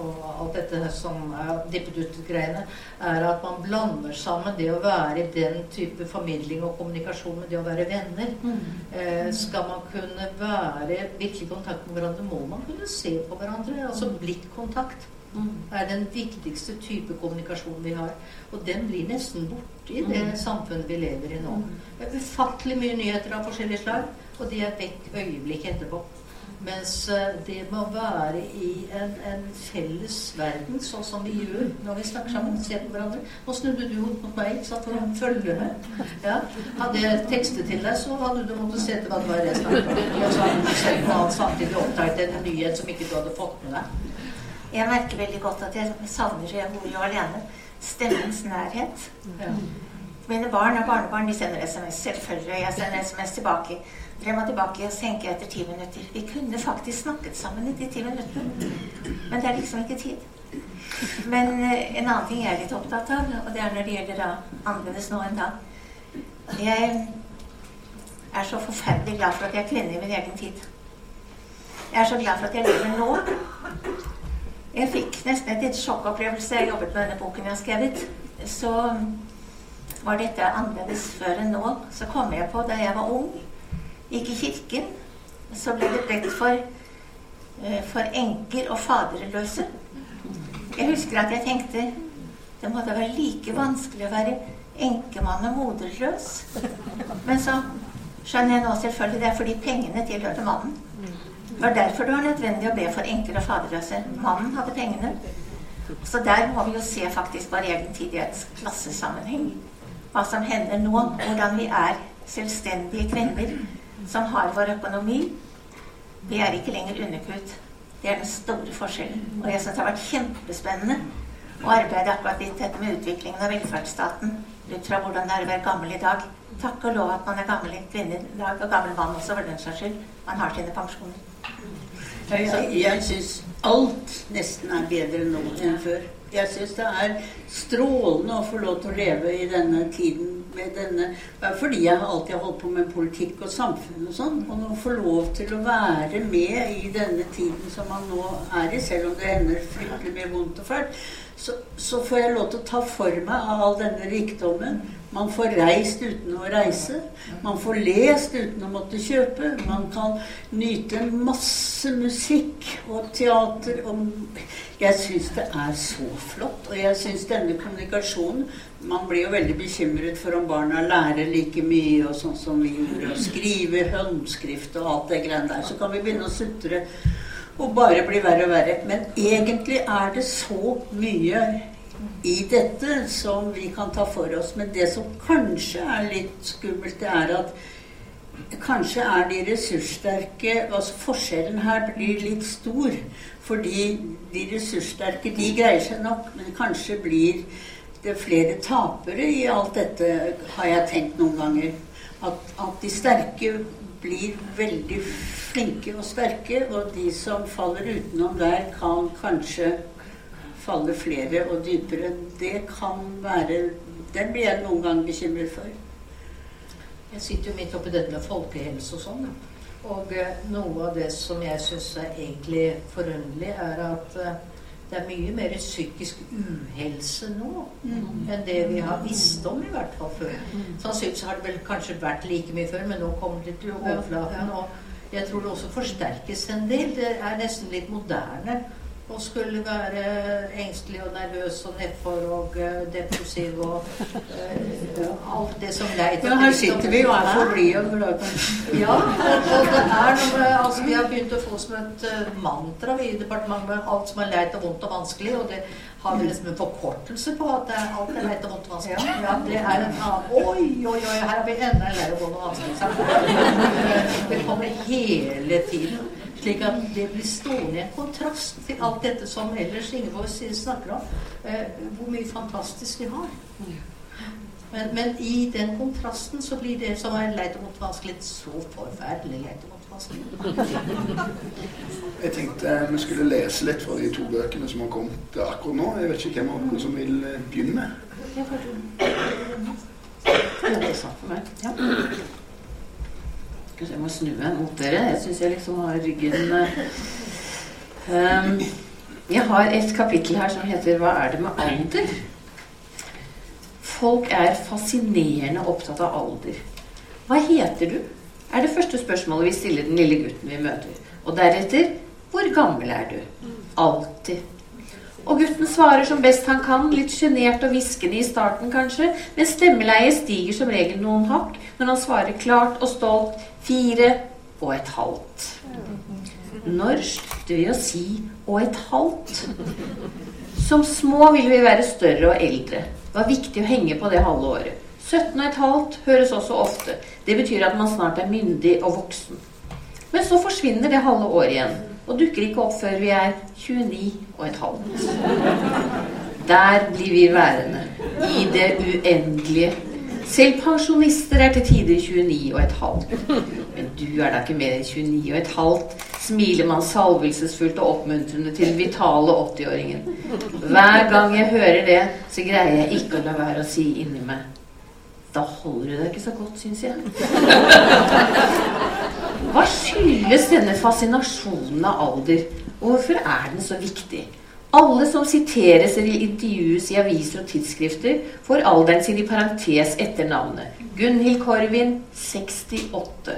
og alt dette som er dippet ut-greiene, er at man blander sammen det å være i den type formidling og kommunikasjon med det å være venner. Mm. Eh, skal man kunne være virkelig i kontakt med hverandre, må man kunne se på hverandre. Altså blikkkontakt. Mm. er den viktigste type kommunikasjon vi har. Og den blir nesten borte i det mm. samfunnet vi lever i nå. Mm. Det er ufattelig mye nyheter av forskjellige slag, og de er vekk øyeblikk etterpå. Mens eh, det må være i en, en, felles verden, sånn som vi gjør når vi snakker sammen ser på hverandre. Nå snudde du hodet mot meg så for å følge med. Ja. Hadde jeg tekstet til deg, så hadde du måttet se til hva det var jeg snakket om. Og så hadde du samtidig oppdaget en nyhet som ikke du hadde fått med deg. Jeg merker veldig godt at jeg savner, jeg bor jo alene, stemmens nærhet. Ja. Mine barn og barnebarn de sender SMS. Selvfølgelig. Jeg sender SMS tilbake. Frem og tilbake og senker etter ti minutter. Vi kunne faktisk snakket sammen i de ti minuttene. Men det er liksom ikke tid. Men uh, en annen ting jeg er litt opptatt av, og det er når det gjelder da annerledes nå enn da Jeg er så forferdelig glad for at jeg er kvinne i min egen tid. Jeg er så glad for at jeg lever nå jeg fikk nesten et sjokkopplevelse. Jeg jobbet med denne boken jeg har skrevet. Så var dette annerledes før enn nå. Så kom jeg på da jeg var ung, gikk i kirken, så ble det bedt for, eh, for enker og faderløse. Jeg husker at jeg tenkte det måtte være like vanskelig å være enkemann og moderløs. Men så skjønner jeg nå selvfølgelig det er fordi pengene tilhørte mannen. Det var derfor det var nødvendig å be for enker og faderløse. Mannen hadde pengene. Så der må vi jo se faktisk vår egen tid i et klassesammenheng. Hva som hender nå. Hvordan vi er selvstendige kvinner som har vår økonomi. Vi er ikke lenger underkutt. Det er den store forskjellen. Og jeg syns det har vært kjempespennende å arbeide akkurat litt dette med utviklingen av velferdsstaten ut fra hvordan det er å være gammel i dag. Takk og lov at man er gammel kvinne i dag, og gammel mann også, for den saks skyld. Man har sine pensjoner. Jeg, syns alt nesten er bedre nå enn før. Jeg syns det er strålende å få lov til å leve i denne tiden med denne fordi jeg alltid har holdt på med politikk og samfunn og sånn. Og nå få lov til å være med i denne tiden som man nå er i, selv om det hender fryktelig mye vondt og fælt, så, så får jeg lov til å ta for meg av all denne rikdommen. Man får reist uten å reise. Man får lest uten å måtte kjøpe. Man kan nyte masse musikk og teater. Og jeg syns det er så flott. Og jeg syns denne kommunikasjonen Man blir jo veldig bekymret for om barna lærer like mye og sånn som vi gjorde. og skrive håndskrift og alt det greiene der. Så kan vi begynne å sutre og bare blir verre og verre. Men egentlig er det så mye i dette som vi kan ta for oss. Men det som kanskje er litt skummelt, det er at kanskje er de ressurssterke altså Forskjellen her blir litt stor. Fordi de ressurssterke, de greier seg nok, men kanskje blir det flere tapere i alt dette, har jeg tenkt noen ganger. At, at de sterke blir veldig flinke og sterke, og de som faller utenom der, kan kanskje falle flere og dypere. Det kan være Den blir jeg noen gang bekymret for. Jeg sitter jo midt oppi dette med folkehelse og sånn. Og eh, noe av det som jeg syns er egentlig forunderlig, er at eh, det er mye mer psykisk uhelse nå enn det vi har visst om, i hvert fall før. Sannsynligvis har det vel kanskje vært like mye før, men nå kommer det til overflaten. Og jeg tror det også forsterkes en del. Det er nesten litt moderne å skulle være engstelig og nervøs og nedfor og eh, depressiv og uh, alt det som leit Ja, her sitter vi og er for blide og glade. ja, og, og det er noe altså, Vi har begynt å få som et uh, mantra vi i departementet alt som er leit og vondt og vanskelig. Og det har vi liksom en forkortelse på at det alt er leit og vondt og vanskelig. Ja, det er en annen Oi, oi, oi, her har vi enda en lei og vond og vanskelig. Det kommer hele tiden. Slik at det blir stående i en kontrast til alt dette som ellers Ingeborg snakker om. Eh, hvor mye fantastisk vi har. Men, men, i den kontrasten så blir det som er leit og vondt vanskelig, så forferdelig leit og vondt vanskelig. Jeg tenkte vi skulle lese litt fra de to bøkene som har kommet akkurat nå. Jeg vet ikke hvem av dere som vil eh, begynne. Det er sant for meg. Ja. Jeg må snu meg mot dere. Jeg syns jeg liksom har ryggen um, Jeg har et kapittel her som heter 'Hva er det med alder?' Folk er fascinerende opptatt av alder. Hva heter du? er det første spørsmålet vi stiller den lille gutten vi møter. Og deretter hvor gammel er du? Alltid. Og gutten svarer som best han kan, litt sjenert og hviskende i starten kanskje, men stemmeleiet stiger som regel noen hakk når han svarer klart og stolt fire og et halvt. Når slutter vi å si 'og et halvt'? Som små ville vi være større og eldre. Det var viktig å henge på det halve året. 17 og et halvt høres også ofte. Det betyr at man snart er myndig og voksen. Men så forsvinner det halve året igjen og dukker ikke opp før vi er 29 og et halvt. Der blir vi værende. I det uendelige. Selv pensjonister er til tider 29 og et halvt. Men du er da ikke mer enn 29 og et halvt, smiler man salvelsesfullt og oppmuntrende til den vitale 80-åringen. Hver gang jeg hører det, så greier jeg ikke å la være å si inni meg Da holder du deg ikke så godt, syns jeg. Hva skyldes denne fascinasjonen av alder, og hvorfor er den så viktig? Alle som siteres eller intervjues i aviser og tidsskrifter, får alderen sin i parentes etter navnet. Gunhild Korvin, 68.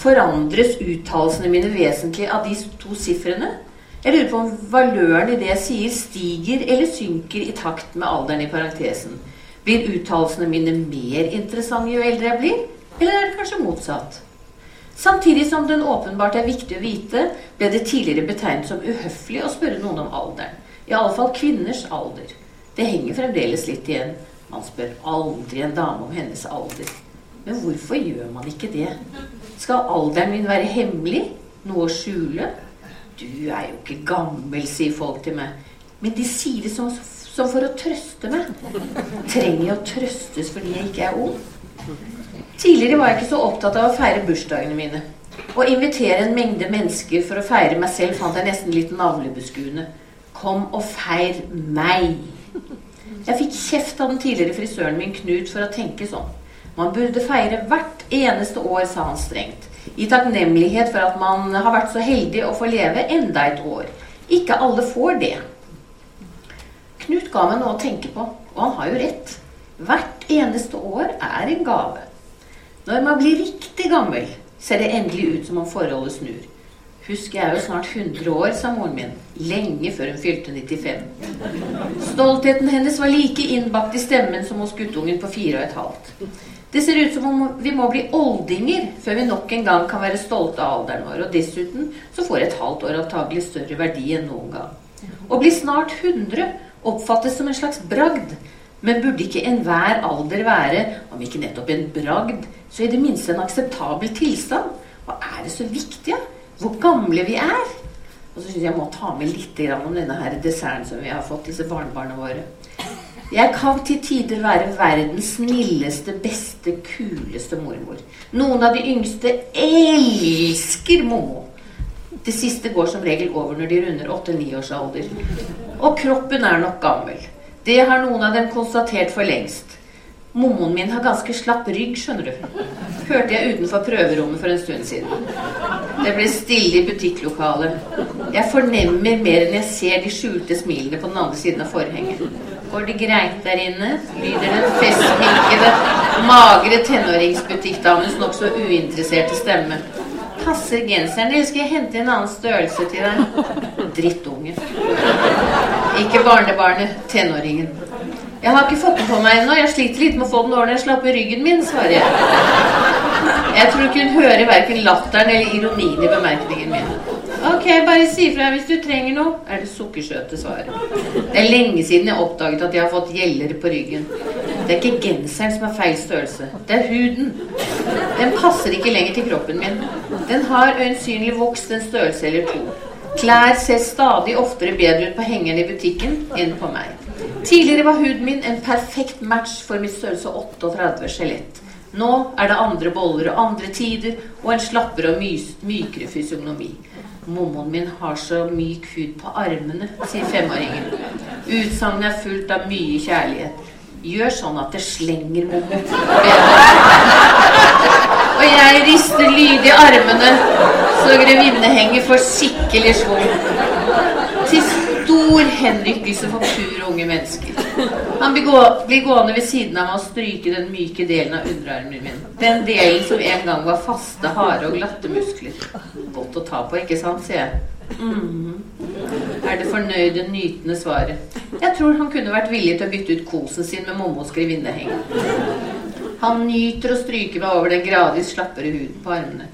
Forandres uttalelsene mine vesentlig av de to sifrene? Jeg lurer på om valøren i det jeg sier, stiger eller synker i takt med alderen i parentesen. Blir uttalelsene mine mer interessante jo eldre jeg blir, eller er det kanskje motsatt? Samtidig som den åpenbart er viktig å vite, ble det tidligere betegnet som uhøflig å spørre noen om alderen. I alle fall kvinners alder. Det henger fremdeles litt igjen. Man spør aldri en dame om hennes alder. Men hvorfor gjør man ikke det? Skal alderen min være hemmelig? Noe å skjule? Du er jo ikke gammel, sier folk til meg. Men de sier det som, som for å trøste meg. Trenger jeg å trøstes fordi jeg ikke er ung? Tidligere var jeg ikke så opptatt av å feire bursdagene mine. Å invitere en mengde mennesker for å feire meg selv fant jeg nesten litt navlebeskuende. Kom og feir meg. Jeg fikk kjeft av den tidligere frisøren min Knut for å tenke sånn. Man burde feire hvert eneste år, sa han strengt. I takknemlighet for at man har vært så heldig å få leve enda et år. Ikke alle får det. Knut ga meg noe å tenke på, og han har jo rett. Hvert eneste år er en gave. Når man blir riktig gammel, ser det endelig ut som om forholdet snur. Husk, jeg er jo snart 100 år, sa moren min. Lenge før hun fylte 95. Stoltheten hennes var like innbakt i stemmen som hos guttungen på fire og et halvt. Det ser ut som om vi må bli oldinger før vi nok en gang kan være stolte av alderen vår. Og dessuten så får et halvt år antagelig større verdi enn noen gang. Å bli snart 100 oppfattes som en slags bragd. Men burde ikke enhver alder være, om ikke nettopp en bragd, så i det minste en akseptabel tilstand? Hva er det så viktig? Hvor gamle vi er? Og så syns jeg jeg må ta med litt om denne her desserten som vi har fått, disse barnebarna våre. Jeg kan til tider være verdens snilleste, beste, kuleste mormor. Noen av de yngste elsker Momo. Det siste går som regel over når de runder 8-9 års alder. Og kroppen er nok gammel. Det har noen av dem konstatert for lengst. Mommoen min har ganske slapp rygg, skjønner du. Hørte jeg utenfor prøverommet for en stund siden. Det ble stille i butikklokalet. Jeg fornemmer mer enn jeg ser de skjulte smilene på den andre siden av forhenget. Går det greit der inne? lyder den festminkede, magre tenåringsbutikkdamens nokså uinteresserte stemme. Passer genseren, eller skal jeg hente en annen størrelse til deg? Drittunge. Ikke barnebarnet, tenåringen. Jeg har ikke fått den på meg ennå. Jeg sliter litt med å få den over slapp i ryggen min, svarer jeg. Jeg tror ikke hun hører verken latteren eller ironien i bemerkningen min. Ok, bare si fra hvis du trenger noe, er det sukkersøte svaret. Det er lenge siden jeg oppdaget at jeg har fått gjeller på ryggen. Det er ikke genseren som er feil størrelse. Det er huden. Den passer ikke lenger til kroppen min. Den har øyensynlig vokst en størrelse eller to. Klær ser stadig oftere bedre ut på hengeren i butikken enn på meg. Tidligere var huden min en perfekt match for mitt størrelse 38 skjelett. Nå er det andre boller og andre tider og en slappere og mykere fysiognomi. Mommoen min har så myk hud på armene, sier femåringen. Utsagnet er fullt av mye kjærlighet. Gjør sånn at det slenger, Mommo. Og jeg rister lydig armene så grevinnehenget får skikkelig schwung. Til stor henrykkelse for pure unge mennesker. Han blir gående ved siden av meg og stryke den myke delen av underarmen min. Den delen som en gang var faste, harde og glatte muskler. Godt å ta på, ikke sant, sier jeg. Mm. Er det fornøyde, nytende svaret. Jeg tror han kunne vært villig til å bytte ut kosen sin med Mommos grevinneheng. Han nyter å stryke meg over den gradvis slappere huden på armene.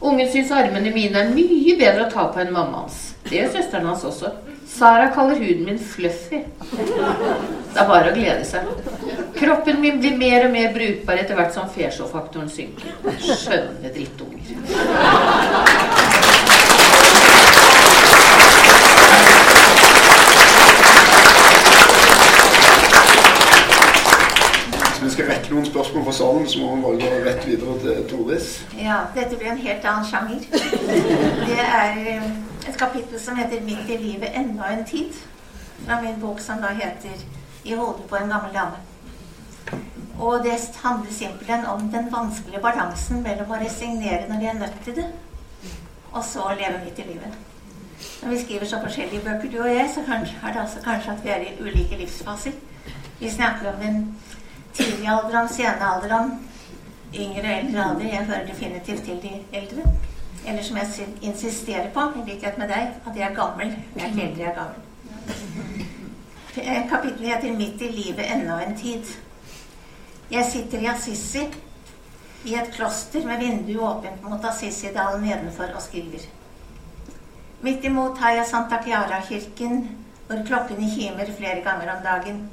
Ungen syns armene mine er mye bedre å ta på enn mammaens. Det gjør søsteren hans også. Sara kaller huden min fluffy. Det er bare å glede seg. Kroppen min blir mer og mer brukbar etter hvert som fesjåfaktoren synker. Skjønne drittunger. Noen spørsmål fra salen, så må vi gå rett videre til Toris. Ja, dette blir en helt annen sjanger. Det er eh, et kapittel som heter 'Midt i livet enda en tid', fra min bok som da heter 'I hodet på en gammel dame'. Og det handler simpelthen om den vanskelige balansen mellom å resignere når vi er nødt til det, og så leve midt i livet. Når vi skriver så forskjellige bøker, du og jeg, så er det altså kanskje at vi er i ulike livsfaser. Vi snakker om den tidlige alderen, sene alderen, yngre eldre alder. Jeg hører definitivt til de eldre. Eller som jeg insisterer på, i likhet med deg, at jeg er gammel. Jeg er eldre, jeg er gammel. Kapittelet heter 'Midt i livet ennå en tid'. Jeg sitter i Assisi, i et kloster med vinduet åpent mot Assisi-dalen nedenfor, og skriver. Midt imot har jeg Santa Chiara-kirken, hvor klokkene kimer flere ganger om dagen.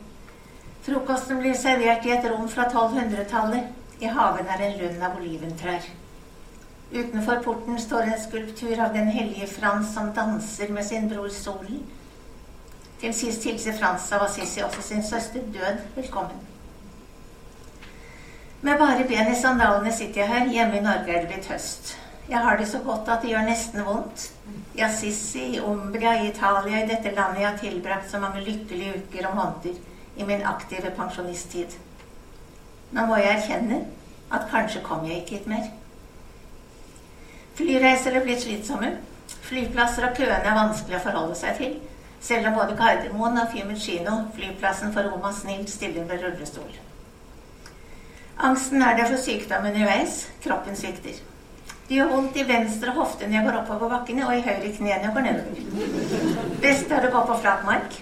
Frokosten blir servert i et rom fra 1200-tallet. I hagen er en lund av oliventrær. Utenfor porten står en skulptur av den hellige Frans som danser med sin bror Solen. Til sist hilser Frans av Assisi også sin søster død velkommen. Med bare ben i sandalene sitter jeg her. Hjemme i Norge er det blitt høst. Jeg har det så godt at det gjør nesten vondt. I Assisi, i Umbria, i Italia, i dette landet jeg har tilbrakt så mange lykkelige uker og måneder i min aktive pensjonisttid. Nå må jeg erkjenne at kanskje kom jeg ikke hit mer. Flyreiser er blitt slitsomme. Flyplasser og køene er vanskelig å forholde seg til, selv om både Gardermoen og Fiumicino, flyplassen for Roma, snilt stiller med rullestol. Angsten er der for sykdom underveis. Kroppen svikter. Det gjør vondt i venstre hofte når jeg går oppover bakkene, og i høyre kne når jeg går nedover. Best er det å gå på flat mark,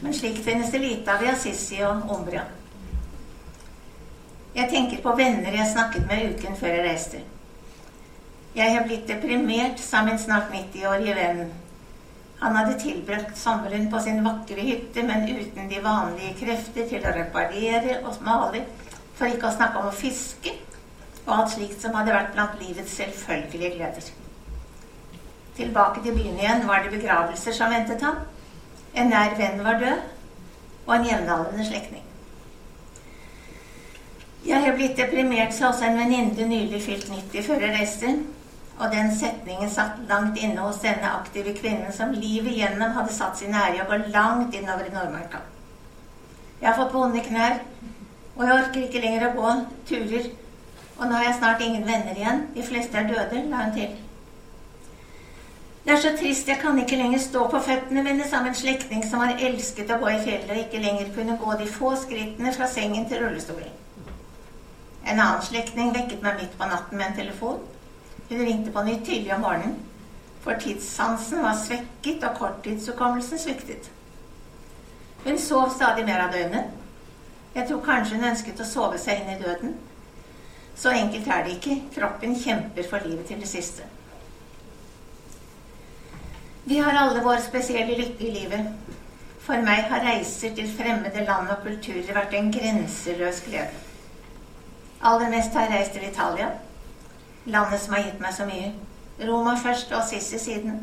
men slikt finnes det lite av i Assisi og Umbria. Jeg tenker på venner jeg snakket med uken før jeg reiste. Jeg har blitt deprimert, sa min snart 90-årige venn. Han hadde tilbrakt sommeren på sin vakre hytte, men uten de vanlige krefter til å reparere og male, for ikke å snakke om å fiske og alt slikt som hadde vært blant livets selvfølgelige gleder. Tilbake til byen igjen var det begravelser som ventet ham. En nær venn var død, og en jevnaldrende slektning. Jeg har blitt deprimert, sa også en venninne nylig fylt 90 før jeg reiste. Og den setningen satt langt inne hos denne aktive kvinnen som livet igjennom hadde satt sin ære i å gå langt innover i Nordmarka. Jeg har fått vonde knær, og jeg orker ikke lenger å gå turer og nå har jeg snart ingen venner igjen. De fleste er døde, la hun til. Det er så trist, jeg kan ikke lenger stå på føttene mine som en slektning som har elsket å gå i fjellet og ikke lenger kunne gå de få skrittene fra sengen til rullestolen. En annen slektning vekket meg midt på natten med en telefon. Hun ringte på nytt tidlig om morgenen, for tidssansen var svekket og korttidshukommelsen sviktet. Hun sov stadig mer av døgnet. Jeg tror kanskje hun ønsket å sove seg inn i døden. Så enkelt er det ikke. Kroppen kjemper for livet til det siste. Vi har alle vår spesielle lykke i livet. For meg har reiser til fremmede land og kulturer vært en grenseløs glede. Aller mest har jeg reist til Italia. Landet som har gitt meg så mye. Roma først og Assisi siden.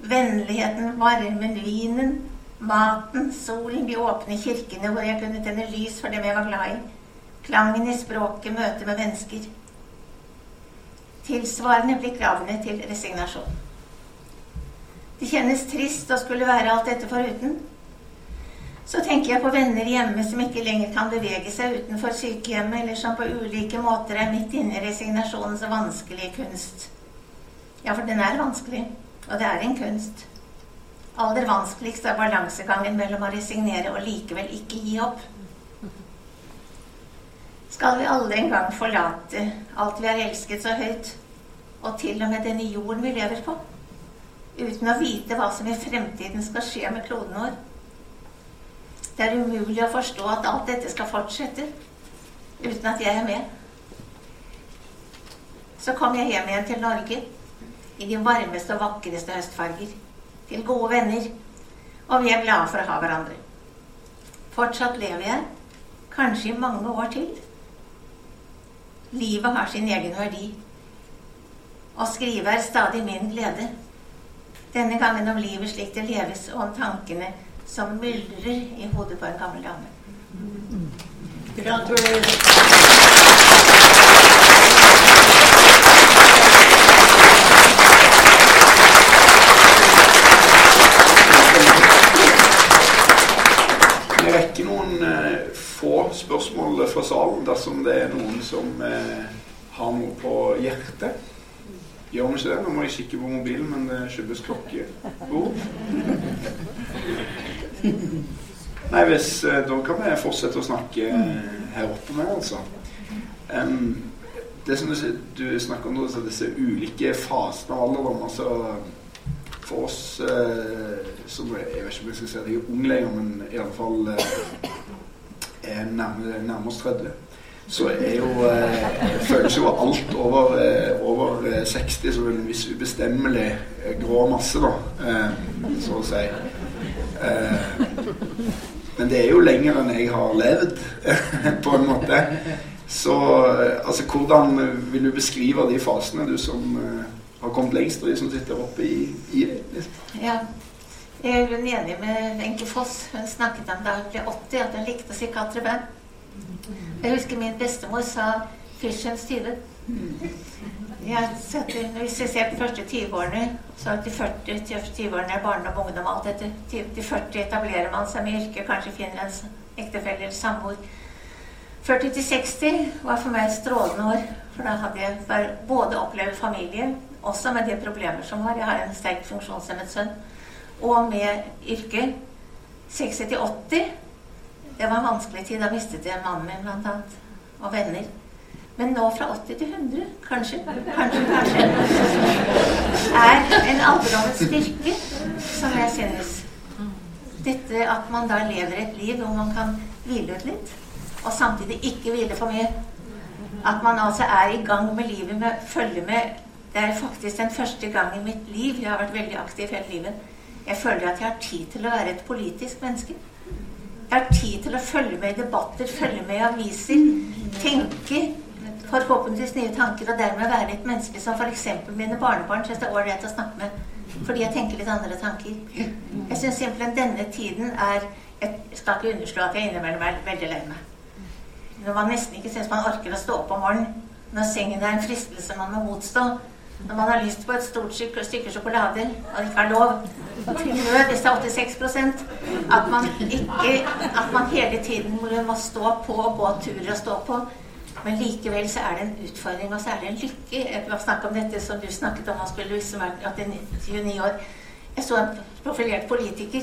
Vennligheten, varmen, vinen, maten, solen, de åpne kirkene hvor jeg kunne tenne lys for dem jeg var glad i Klangen i språket, møtet med mennesker. Tilsvarende blir kravene til resignasjon. Det kjennes trist å skulle være alt dette foruten. Så tenker jeg på venner hjemme som ikke lenger kan bevege seg utenfor sykehjemmet, eller som på ulike måter er midt inne i resignasjonens vanskelige kunst. Ja, for den er vanskelig, og det er en kunst. Aller vanskeligst er balansegangen mellom å resignere og likevel ikke gi opp skal vi aldri engang forlate alt vi har elsket så høyt, og til og med denne jorden vi lever på, uten å vite hva som i fremtiden skal skje med kloden vår. Det er umulig å forstå at alt dette skal fortsette uten at jeg er med. Så kom jeg hjem igjen til Norge i de varmeste og vakreste høstfarger. Til gode venner. Og vi er glade for å ha hverandre. Fortsatt lever jeg, kanskje i mange år til. Livet har sin egen verdi. Å skrive er stadig min glede. Denne gangen om livet slik det leves, og om tankene som myldrer i hodet på en gammel dame. Gratulerer. Vi rekker noen eh, få spørsmål fra salen dersom det er noen som eh, har noe på hjertet. Gjør vi ikke det? Nå må jeg kikke på mobilen, men det skyldes Oh. Nei, hvis, eh, da kan vi fortsette å snakke eh, her oppe med, altså. Um, det som du, du snakker om nå, disse ulike fasene av alderdom altså For oss eh, som Jeg vet ikke om jeg skal si at jeg er ung lenger, men iallfall eh, er nærmere, nærmere oss 30, så er jo eh, føles jo alt over, eh, over 60 eh, som en viss ubestemmelig eh, grå masse, da, eh, så å si. Eh, men det er jo lenger enn jeg har levd, på en måte. Så altså, hvordan vil du beskrive de fasene, du som har kommet lengst, og de som sitter oppe i, i? Liksom? Ja. Jeg er enig med Wenche Foss. Hun snakket om da hun ble 80, at hun likte Bain. Jeg husker min bestemor sa 'Fischens tide'. Jeg setter, hvis jeg ser på første 20-årene, så er de 40 til 20-årene er barndom, ungdom, alt etter de 40 etablerer man seg med yrke, kanskje finner en ektefelle eller samboer. 40 til 60 var for meg strålende år, for da hadde jeg både opplevd familie, også med de problemer som var. Jeg har en sterkt funksjonshemmet sønn. Og med yrke. 60 til 80, det var en vanskelig tid. Da mistet jeg mannen min, blant annet. Og venner. Men nå fra 80 til 100, kanskje, kanskje, kanskje, er en alderdommens styrke som jeg synes. Dette at man da lever et liv hvor man kan hvile ut litt, og samtidig ikke hvile for mye. At man altså er i gang med livet, med, følger med. Det er faktisk den første gang i mitt liv jeg har vært veldig aktiv hele livet. Jeg føler at jeg har tid til å være et politisk menneske. Jeg har tid til å følge med i debatter, følge med i aviser, tenke forhåpentligvis nye tanker, og dermed være et menneske som f.eks. mine barnebarn syns det er ålreit å snakke med. Fordi jeg tenker litt andre tanker. Jeg syns simpelthen denne tiden er Jeg skal ikke underslå at jeg innimellom er veldig lei meg. Når man nesten ikke syns man orker å stå opp om morgenen. Når sengen er en fristelse man må motstå. Når man har lyst på et stort stykke, sjokolade og ikke har lov. Til nød, hvis det er 86% at man ikke At man hele tiden må stå på og gå turer og stå på. Men likevel så er det en utfordring, og så er det en lykke. Jeg vil snakke om dette som du snakket om, Asbjørn Louise, som er 29 år. Jeg så en profilert politiker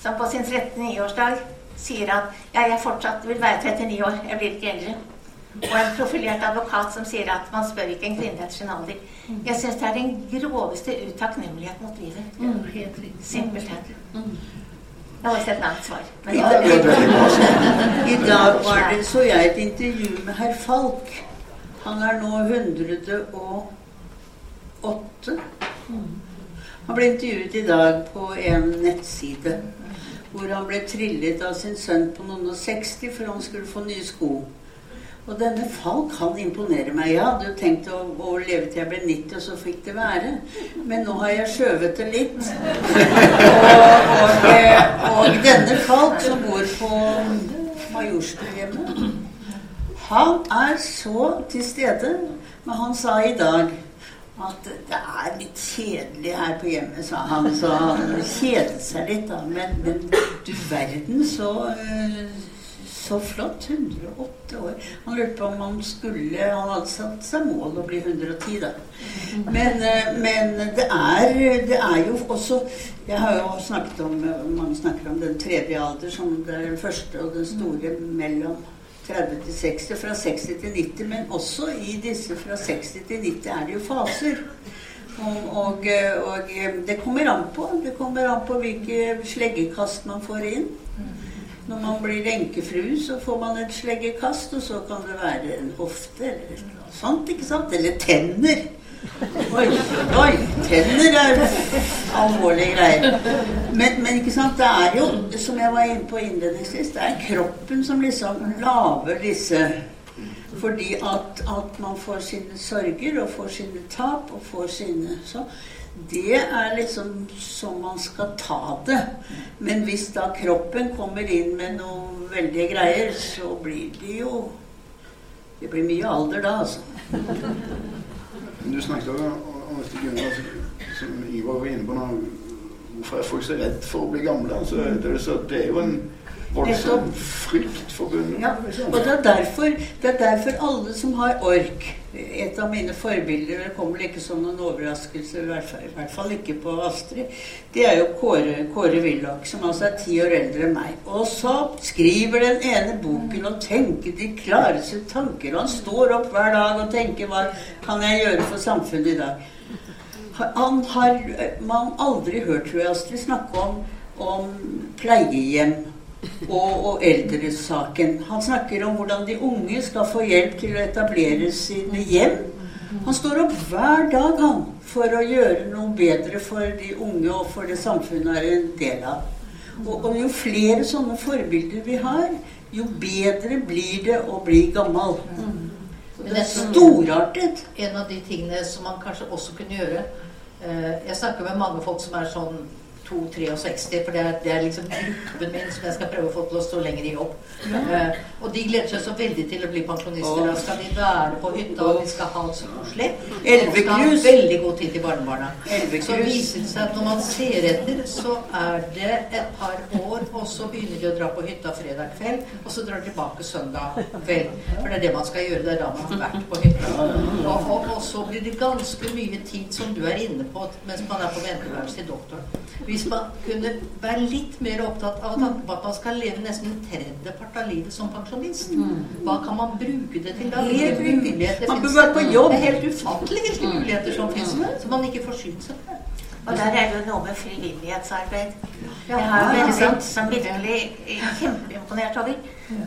som på sin 13-årsdag sier at ja, jeg fortsatt vil være 39 år, jeg blir ikke eldre. Og en profilert advokat som sier at man spør ikke en kvinne etter sin alder. Jeg syns det er den groveste utakknemlighet mot livet. Simpelthen. Det var ikke et langt svar. I dag, I dag var det, så jeg et intervju med herr Falk. Han er nå 108. Han ble intervjuet i dag på en nettside hvor han ble trillet av sin sønn på noen og 60 for han skulle få nye sko. Og denne Falk han imponerer meg. Jeg hadde jo tenkt å, å leve til jeg ble 90, og så fikk det være. Men nå har jeg skjøvet det litt. Og, og, og denne Falk som bor på Majorstuhjemmet, han er så til stede. Men han sa i dag at det er litt kjedelig her på hjemmet, sa han. Så han kjedet seg litt, da. Men, men du verden, så så flott. 108 år. Han lurte på om han skulle Han hadde satt seg mål å bli 110, da. Men, men det, er, det er jo også Jeg har jo snakket om Mange snakker om den tredje alder som det er den første og den store mellom 30 til 60, fra 60 til 90. Men også i disse fra 60 til 90 er det jo faser. Og, og, og, det kommer an på. Det kommer an på hvilke sleggekast man får inn. Når man blir enkefru, så får man et sleggekast, og så kan det være en hofte eller noe sånt. ikke sant? Eller tenner. Oi, oi, tenner er alvorlige greier. Men, men, ikke sant, det er jo, som jeg var inne på innledningsvis, det er kroppen som liksom lager disse fordi at, at man får sine sorger og får sine tap og får sine så, det er liksom som man skal ta det. Men hvis da kroppen kommer inn med noe veldige greier, så blir det jo Det blir mye alder da, altså. Du snakket om dette Gunnar, som Ivar var inne på nå. Hvorfor er folk så redd for å bli gamle? Altså, det, så, det er jo en voldsom frykt forbundet ja, Og det er, derfor, det er derfor alle som har ork Et av mine forbilder Det kommer ikke som noen overraskelse, i hvert fall, i hvert fall ikke på Astrid. Det er jo Kåre, Kåre Willoch, som altså er ti år eldre enn meg. Og så skriver den ene boken og tenker de klareste tanker. Og han står opp hver dag og tenker hva kan jeg gjøre for samfunnet i dag? Han har man aldri hørt, tror jeg, Astrid, snakke om, om pleiehjem og, og eldresaken. Han snakker om hvordan de unge skal få hjelp til å etablere sine hjem. Han står opp hver dag han, for å gjøre noe bedre for de unge og for det samfunnet er en del av. Og, og jo flere sånne forbilder vi har, jo bedre blir det å bli gammel. Det er storartet. En av de tingene som man kanskje også kunne gjøre eh, Jeg snakker med mange folk som er sånn 2-63, for det er, det er liksom gruppen min som jeg skal prøve å få til å stå lenger i jobb. Eh, og de gleder seg så veldig til å bli pensjonister. Da skal de være på hytta, og de skal ha det så koselig. Og de skal ha veldig god tid til barnebarna. Så viser det seg at når man ser etter, så er det et par år, og så begynner de å dra på hytta fredag kveld, og så drar de tilbake søndag kveld. For det er det man skal gjøre. Det er da man har vært på hytta. Og, og, og så blir det ganske mye tid som du er inne på mens man er på venteværelset til doktoren. Hvis man kunne være litt mer opptatt av tanken på at man skal leve nesten en tredjepart av livet som pensjonist, hva kan man bruke det til da? Hvilke muligheter Man bør være på jobb. Det er helt ufattelig hvilke muligheter som finnes, som man ikke får seg på. Og der er det jo noe med frivillighetsarbeid. Jeg har jo ikke sant? som virkelig er kjempeimponert over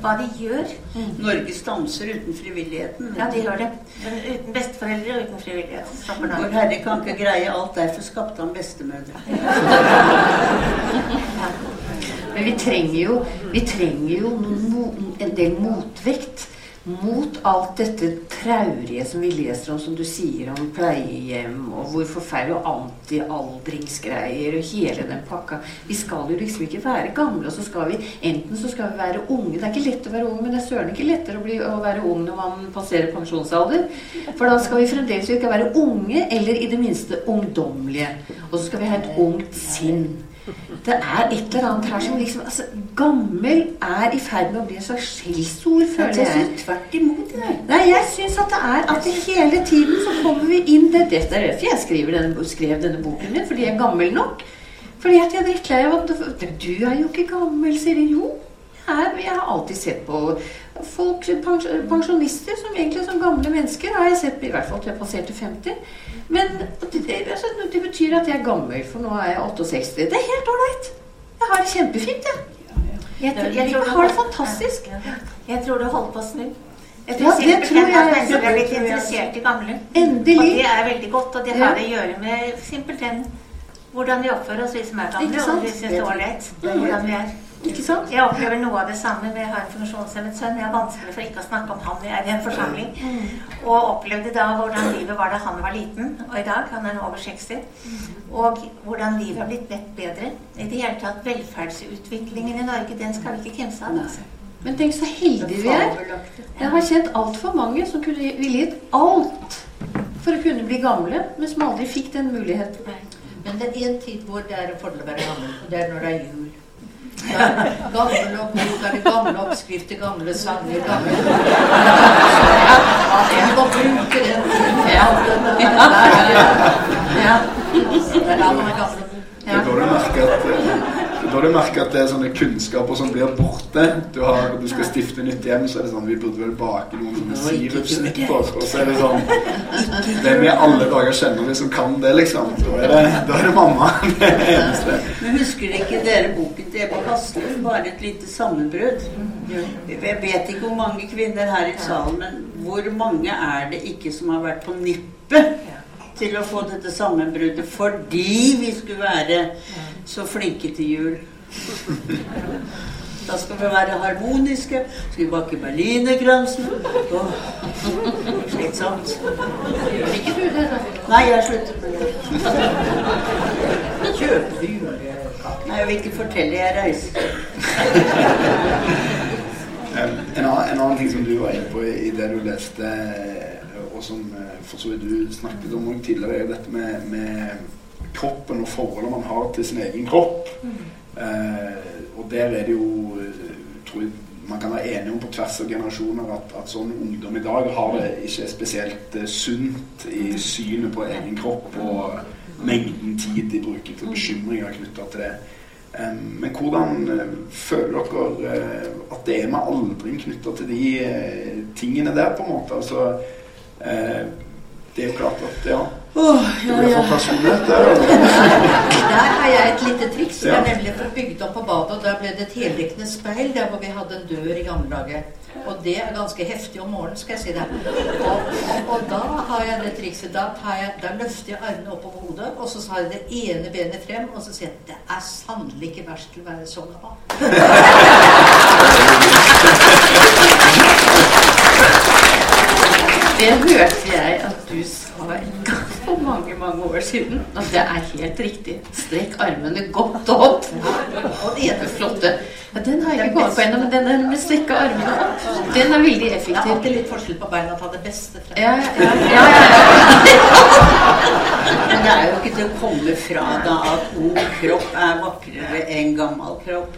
hva de gjør. Norge stanser uten frivilligheten. Ja, de gjør det. Men uten besteforeldre og uten frivillighet Vår Herre kan ikke greie alt, derfor skapte han bestemødre. Men vi trenger jo, vi trenger jo en del motvekt mot alt dette traurige som vi leser om, som du sier, om pleiehjem, og hvor forferdelig og antialdringsgreier og hele den pakka. Vi skal jo liksom ikke være gamle, og så skal vi enten så skal vi være unge Det er ikke lett å være ung, men det er søren ikke lettere å, bli, å være ung når man passerer pensjonsalder. For da skal vi fremdeles ikke være unge, eller i det minste ungdommelige. Og så skal vi ha et ungt sinn. Det er et eller annet her som liksom altså, Gammel er i ferd med å bli en slags skjellsord, føler jeg. Tvert imot. Det. Nei, jeg syns at det er at det hele tiden så kommer vi inn det, det er derfor jeg skriver denne, skrev denne boken min, fordi jeg er gammel nok. Fordi at jeg er drittlei av at du- er jo ikke gammel, sier de. Jo, jeg, er, jeg har alltid sett på folk, pensjonister som egentlig som gamle mennesker. Har jeg sett, I hvert fall til jeg passerte 50. Men det, altså, det betyr at jeg er gammel, for nå er jeg 68. Det er helt ålreit. Jeg har det kjempefint, jeg. Jeg, tror- jeg, tror har det fantastisk. Jeg tror du holder på å snu. Jeg Ja, det tror jeg at mennesker er tror jeg interessert i gamle. Endelig. Og det er veldig godt, og det har det å gjøre med simpelthen hvordan vi oppfører oss, vi som er gamle, og hvis vi syns det er ålreit. Hvordan vi er. Ikke sant? Jeg opplever noe av det samme med jeg har en funksjonshemmet sønn. Jeg har vanskelig for ikke å snakke om han når jeg er i en forsamling. Og opplevde da hvordan livet var da han var liten, og i dag. Han er nå over 60. Og hvordan livet har blitt bedt bedre. I det hele tatt velferdsutviklingen i Norge, den skal vi ikke kimse av. Altså. Men tenk så heldige vi er. Jeg har kjent altfor mange som kunne ville gitt alt for å kunne bli gamle, men som aldri fikk den muligheten. Men det er en tid hvor det er en fordel å være gammel, og det er når det er jul. Er Gammel og god, er det gamle oppskrifter, gamle sanger, gamle At jeg må bruke den tiden. Ja. Ja. Det ja. ja. ja. ja. ja. og da du merker at det er du merker at det er sånne kunnskaper som blir borte. Du, har, du skal stifte nytt hjem, så er det sånn Vi burde vel bake noen sånne sirupsnipper. Og så er det sånn Hvem i alle dager kjenner vi som kan det, liksom? Da er det, da er det mamma. Det eneste. Men husker ikke dere boken til Ebba Hasle? Bare et lite sammenbrudd. Jeg vet ikke hvor mange kvinner her i salen, men hvor mange er det ikke som har vært på nippet til å få dette sammenbruddet fordi vi skulle være så flinke til jul? Da skal vi være harmoniske. Skal vi bake berlinerkransen? Oh. Slitsomt. Gjør ikke du det, da? Nei, jeg slutter sluttet med det. Kjøper du julekake? Nei, jeg vil ikke fortelle. Jeg reiser. En en annen, en annen ting som du var inne på i i det du leste, og som eh, for så vidt du snakket om tidligere, er dette med, med kroppen og forholdet man har til sin egen kropp. Eh, og der er det jo eh, tror jeg man kan være enige om på tvers av generasjoner at, at sånn ungdom i dag har det ikke spesielt eh, sunt i synet på egen kropp og mengden tid de bruker til bekymringer knytta til det. Men hvordan føler dere at det er med aldring knytta til de tingene der, på en måte? Altså, eh, det er jo klart at ja, Oh, ja, ja. personlighet. der. Der har jeg et lite triks. Ja. Jeg nemlig fått bygd opp på badet, og der ble det et heldekkende speil der hvor vi hadde en dør i gamle dager. Og det er ganske heftig om morgenen, skal jeg si det. Og, og, og da har jeg det trikset. Da, jeg, da løfter jeg armene opp over hodet, og så tar jeg det ene benet frem, og så sier jeg det er sannelig ikke verst til å være så Det hørte jeg at du sa en gang. for mange mange år siden. Og det er helt riktig. Strekk armene godt opp. Og det er flotte. Ja, den har jeg ikke kommet på ennå, men den med strekke armene opp, den er veldig Det er effektiv. alltid litt forskjell på beina. Ta det beste fra. Ja, ja, ja, ja, Men det er jo ikke til å komme fra da at ung kropp er vakrere enn gammel kropp.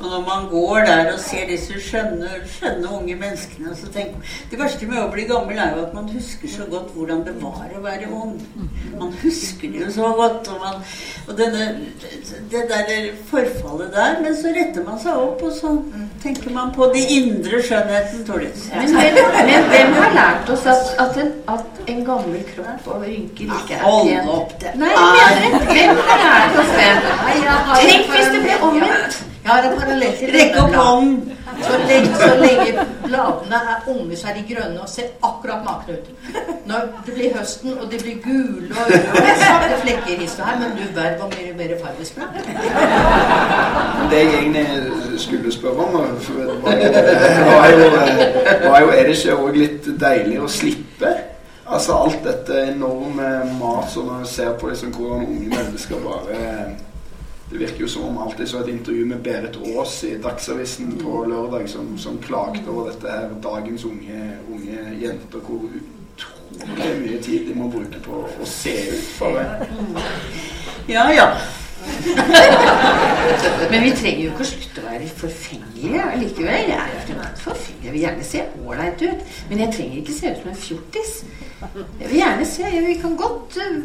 Og når man går der og ser disse skjønne, skjønne unge menneskene så tenker, Det verste med å bli gammel er jo at man husker så godt hvordan det var å være ung. Man husker det jo så godt. Og, man, og denne, det der forfallet der Men så retter man seg opp, og så tenker man på de indre skjønnheten, Tordis. Men men hvem har lært oss at, at, en, at en gammel kropp og rynker ikke er Hold opp, det Nei, jeg mener. Hvem har lært oss det? Tenk hvis det ble omvendt. Jeg har en parallell til Rekk opp hånden. Så lenge, så lenge bladene er unge, så er de grønne og ser akkurat makne ut. Når det blir høsten, og de blir gule og røde og svarte flekker hist og her, men du verden hvor mye mer fargesprang. Det jeg egentlig skulle spørre om, var jo, var jo, var jo Er det ikke òg litt deilig å slippe? Altså alt dette enorme maset når man ser på liksom hvordan unge mennesker bare Det virker jo som om alltid så et intervju med Berit Aas i Dagsavisen på lørdag som, som klagde over dette her dagens unge, unge jenter, hvor utrolig mye tid de må bruke på å se ut. Bare. Ja, ja. Men vi trenger jo ikke å slutte å være forfengelige likevel. Jeg er fremdeles forfengelig. Jeg vil gjerne se ålreit ut, men jeg trenger ikke se ut som en fjortis. Jeg vil gjerne se Vi kan godt eh,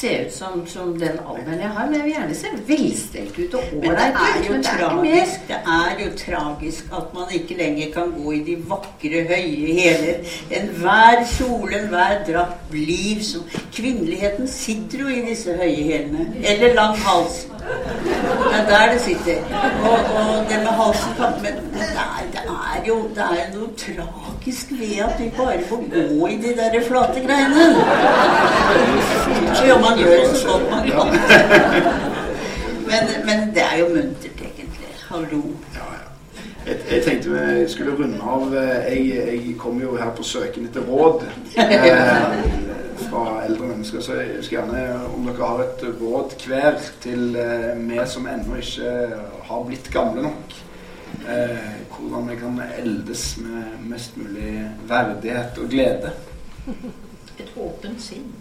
se ut som, som den alderen jeg har, men jeg vil gjerne se velstelt ut og ålreit ut. jo Men det er ikke tragisk Det er jo tragisk at man ikke lenger kan gå i de vakre, høye hæler. Enhver kjole, enhver drakt blir som Kvinneligheten sitter jo i disse høye hælene. Eller lang hals. Det er der det sitter. Og, og det med halsen Men det er, det er jo det er noe tragisk ved at vi bare får gå i de der flate greiene. Ja, man gjør det så godt man kan. Men, men det er jo muntert, egentlig. Hallo. Ja, ja. Jeg, jeg tenkte vi skulle runde av. Jeg, jeg kommer jo her på søken etter råd eh, fra eldre mennesker. Så jeg skal gjerne, om dere har et råd hver til eh, vi som ennå ikke har blitt gamle nok. Eh, hvordan vi kan eldes med mest mulig verdighet og glede. Et åpent sinn.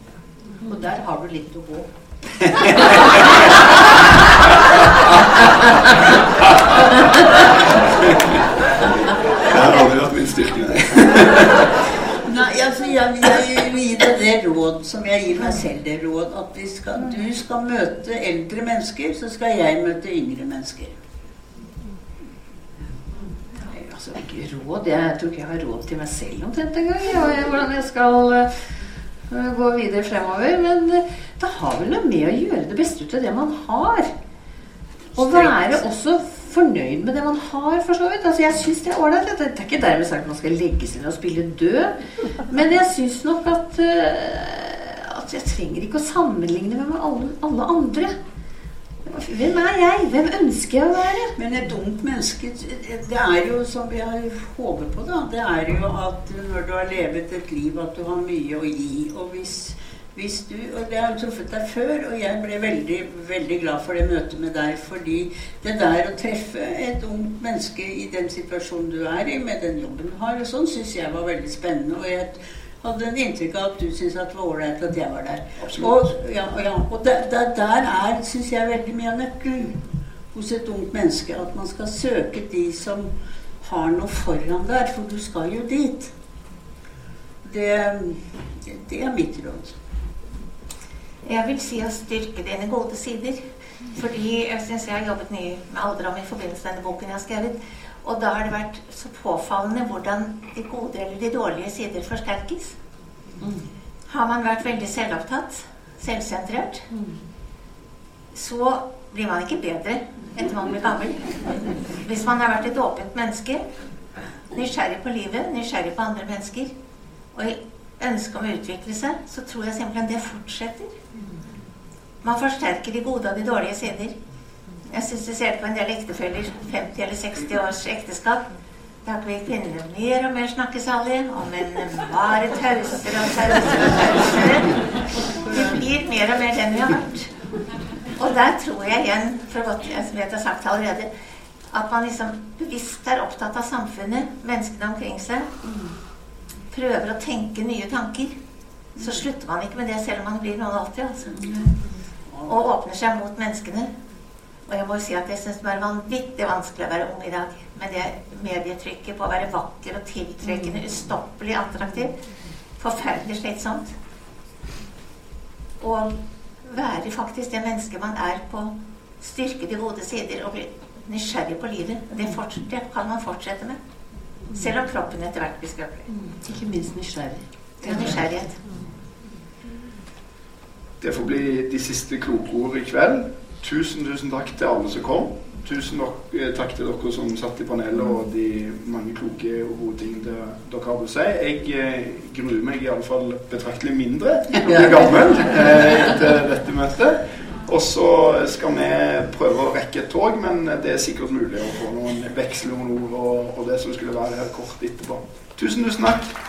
Og der har du litt å gå. Her har aldri hatt min styrke. Nei, altså, jeg, jeg vil gi deg det råd som jeg gir meg selv det råd. At hvis skal, du skal møte eldre mennesker, så skal jeg møte yngre mennesker. Nei, Altså, ikke råd. Jeg tror ikke jeg har råd til meg selv omtrent engang. Hvordan jeg skal gå videre fremover. Men eh, det har vel noe med å gjøre det beste ut av det man har. Og være også fornøyd med det man har, for så vidt. Altså, jeg syns det er ålreit. Det er ikke dermed sagt at man skal legge seg ned og spille død. Men jeg syns nok at, eh, at jeg trenger ikke å sammenligne meg med alle, alle andre. Hvem er jeg? Hvem ønsker jeg å være? Men et ungt menneske Det er jo som vi har håpet på, da. Det er jo at når du har levet et liv, at du har mye å gi. Og hvis, hvis du Og det har jo truffet deg før, og jeg ble veldig, veldig glad for det møtet med deg. Fordi det der å treffe et ungt menneske i den situasjonen du er i, med den jobben du har, og sånn, syns jeg var veldig spennende. Og jeg hadde en inntrykk av at du syntes at det var ålreit at jeg var der. Absolutt. Og, ja, ja, og der, der, der er, syns jeg, veldig mye av nøkkelen hos et ungt menneske. At man skal søke de som har noe foran der, for du skal jo dit. Det, det er mitt råd. Jeg vil si å styrke dine gode sider. Fordi jeg syns jeg har jobbet mye med alderdom i forbindelse med denne boken jeg har skrevet. Og da har det vært så påfallende hvordan de gode eller de dårlige sider forsterkes. Har man vært veldig selvopptatt, selvsentrert, så blir man ikke bedre etter man blir gammel. Hvis man har vært et åpent menneske, nysgjerrig på livet, nysgjerrig på andre mennesker, og i ønske om å utvikle seg, så tror jeg simpelthen det fortsetter. Man forsterker de gode og de dårlige sider. Jeg syns du ser det på en del ektefeller, 50 eller 60 års ekteskap. Da blir kvinnene mer og mer snakkesalige, og mennene bare tauser og tauser og tauser. Vi blir mer og mer den vi har vært. Og der tror jeg igjen, for godt vet jeg har sagt allerede, at man liksom bevisst er opptatt av samfunnet, menneskene omkring seg. Prøver å tenke nye tanker. Så slutter man ikke med det selv om man blir noen alltid. altså. Og åpner seg mot menneskene. Og jeg må jo si at jeg syns det er vanvittig vanskelig å være ung i dag. Med det medietrykket på å være vakker og tiltrekkende, ustoppelig attraktiv. Forferdelig slitsomt. Og være faktisk det mennesket man er på styrke de gode sider og bli nysgjerrig på livet. Det, forts- det kan man fortsette med. Selv om kroppen etter hvert blir skrøpelig. Ikke minst nysgjerrig. Det er nysgjerrighet. Det får bli de siste kloke ord i kveld. Tusen, tusen takk til alle som kom. Tusen eh, takk til dere som satt i panelet, og de mange kloke og gode ting det, dere har å si. Jeg eh, gruer meg iallfall betraktelig mindre når jeg blir gammel eh, etter dette møtet. Og så skal vi prøve å rekke et tog, men det er sikkert mulig å få noen veksle noen ord og, og det som skulle være her kort etterpå. Tusen, tusen takk.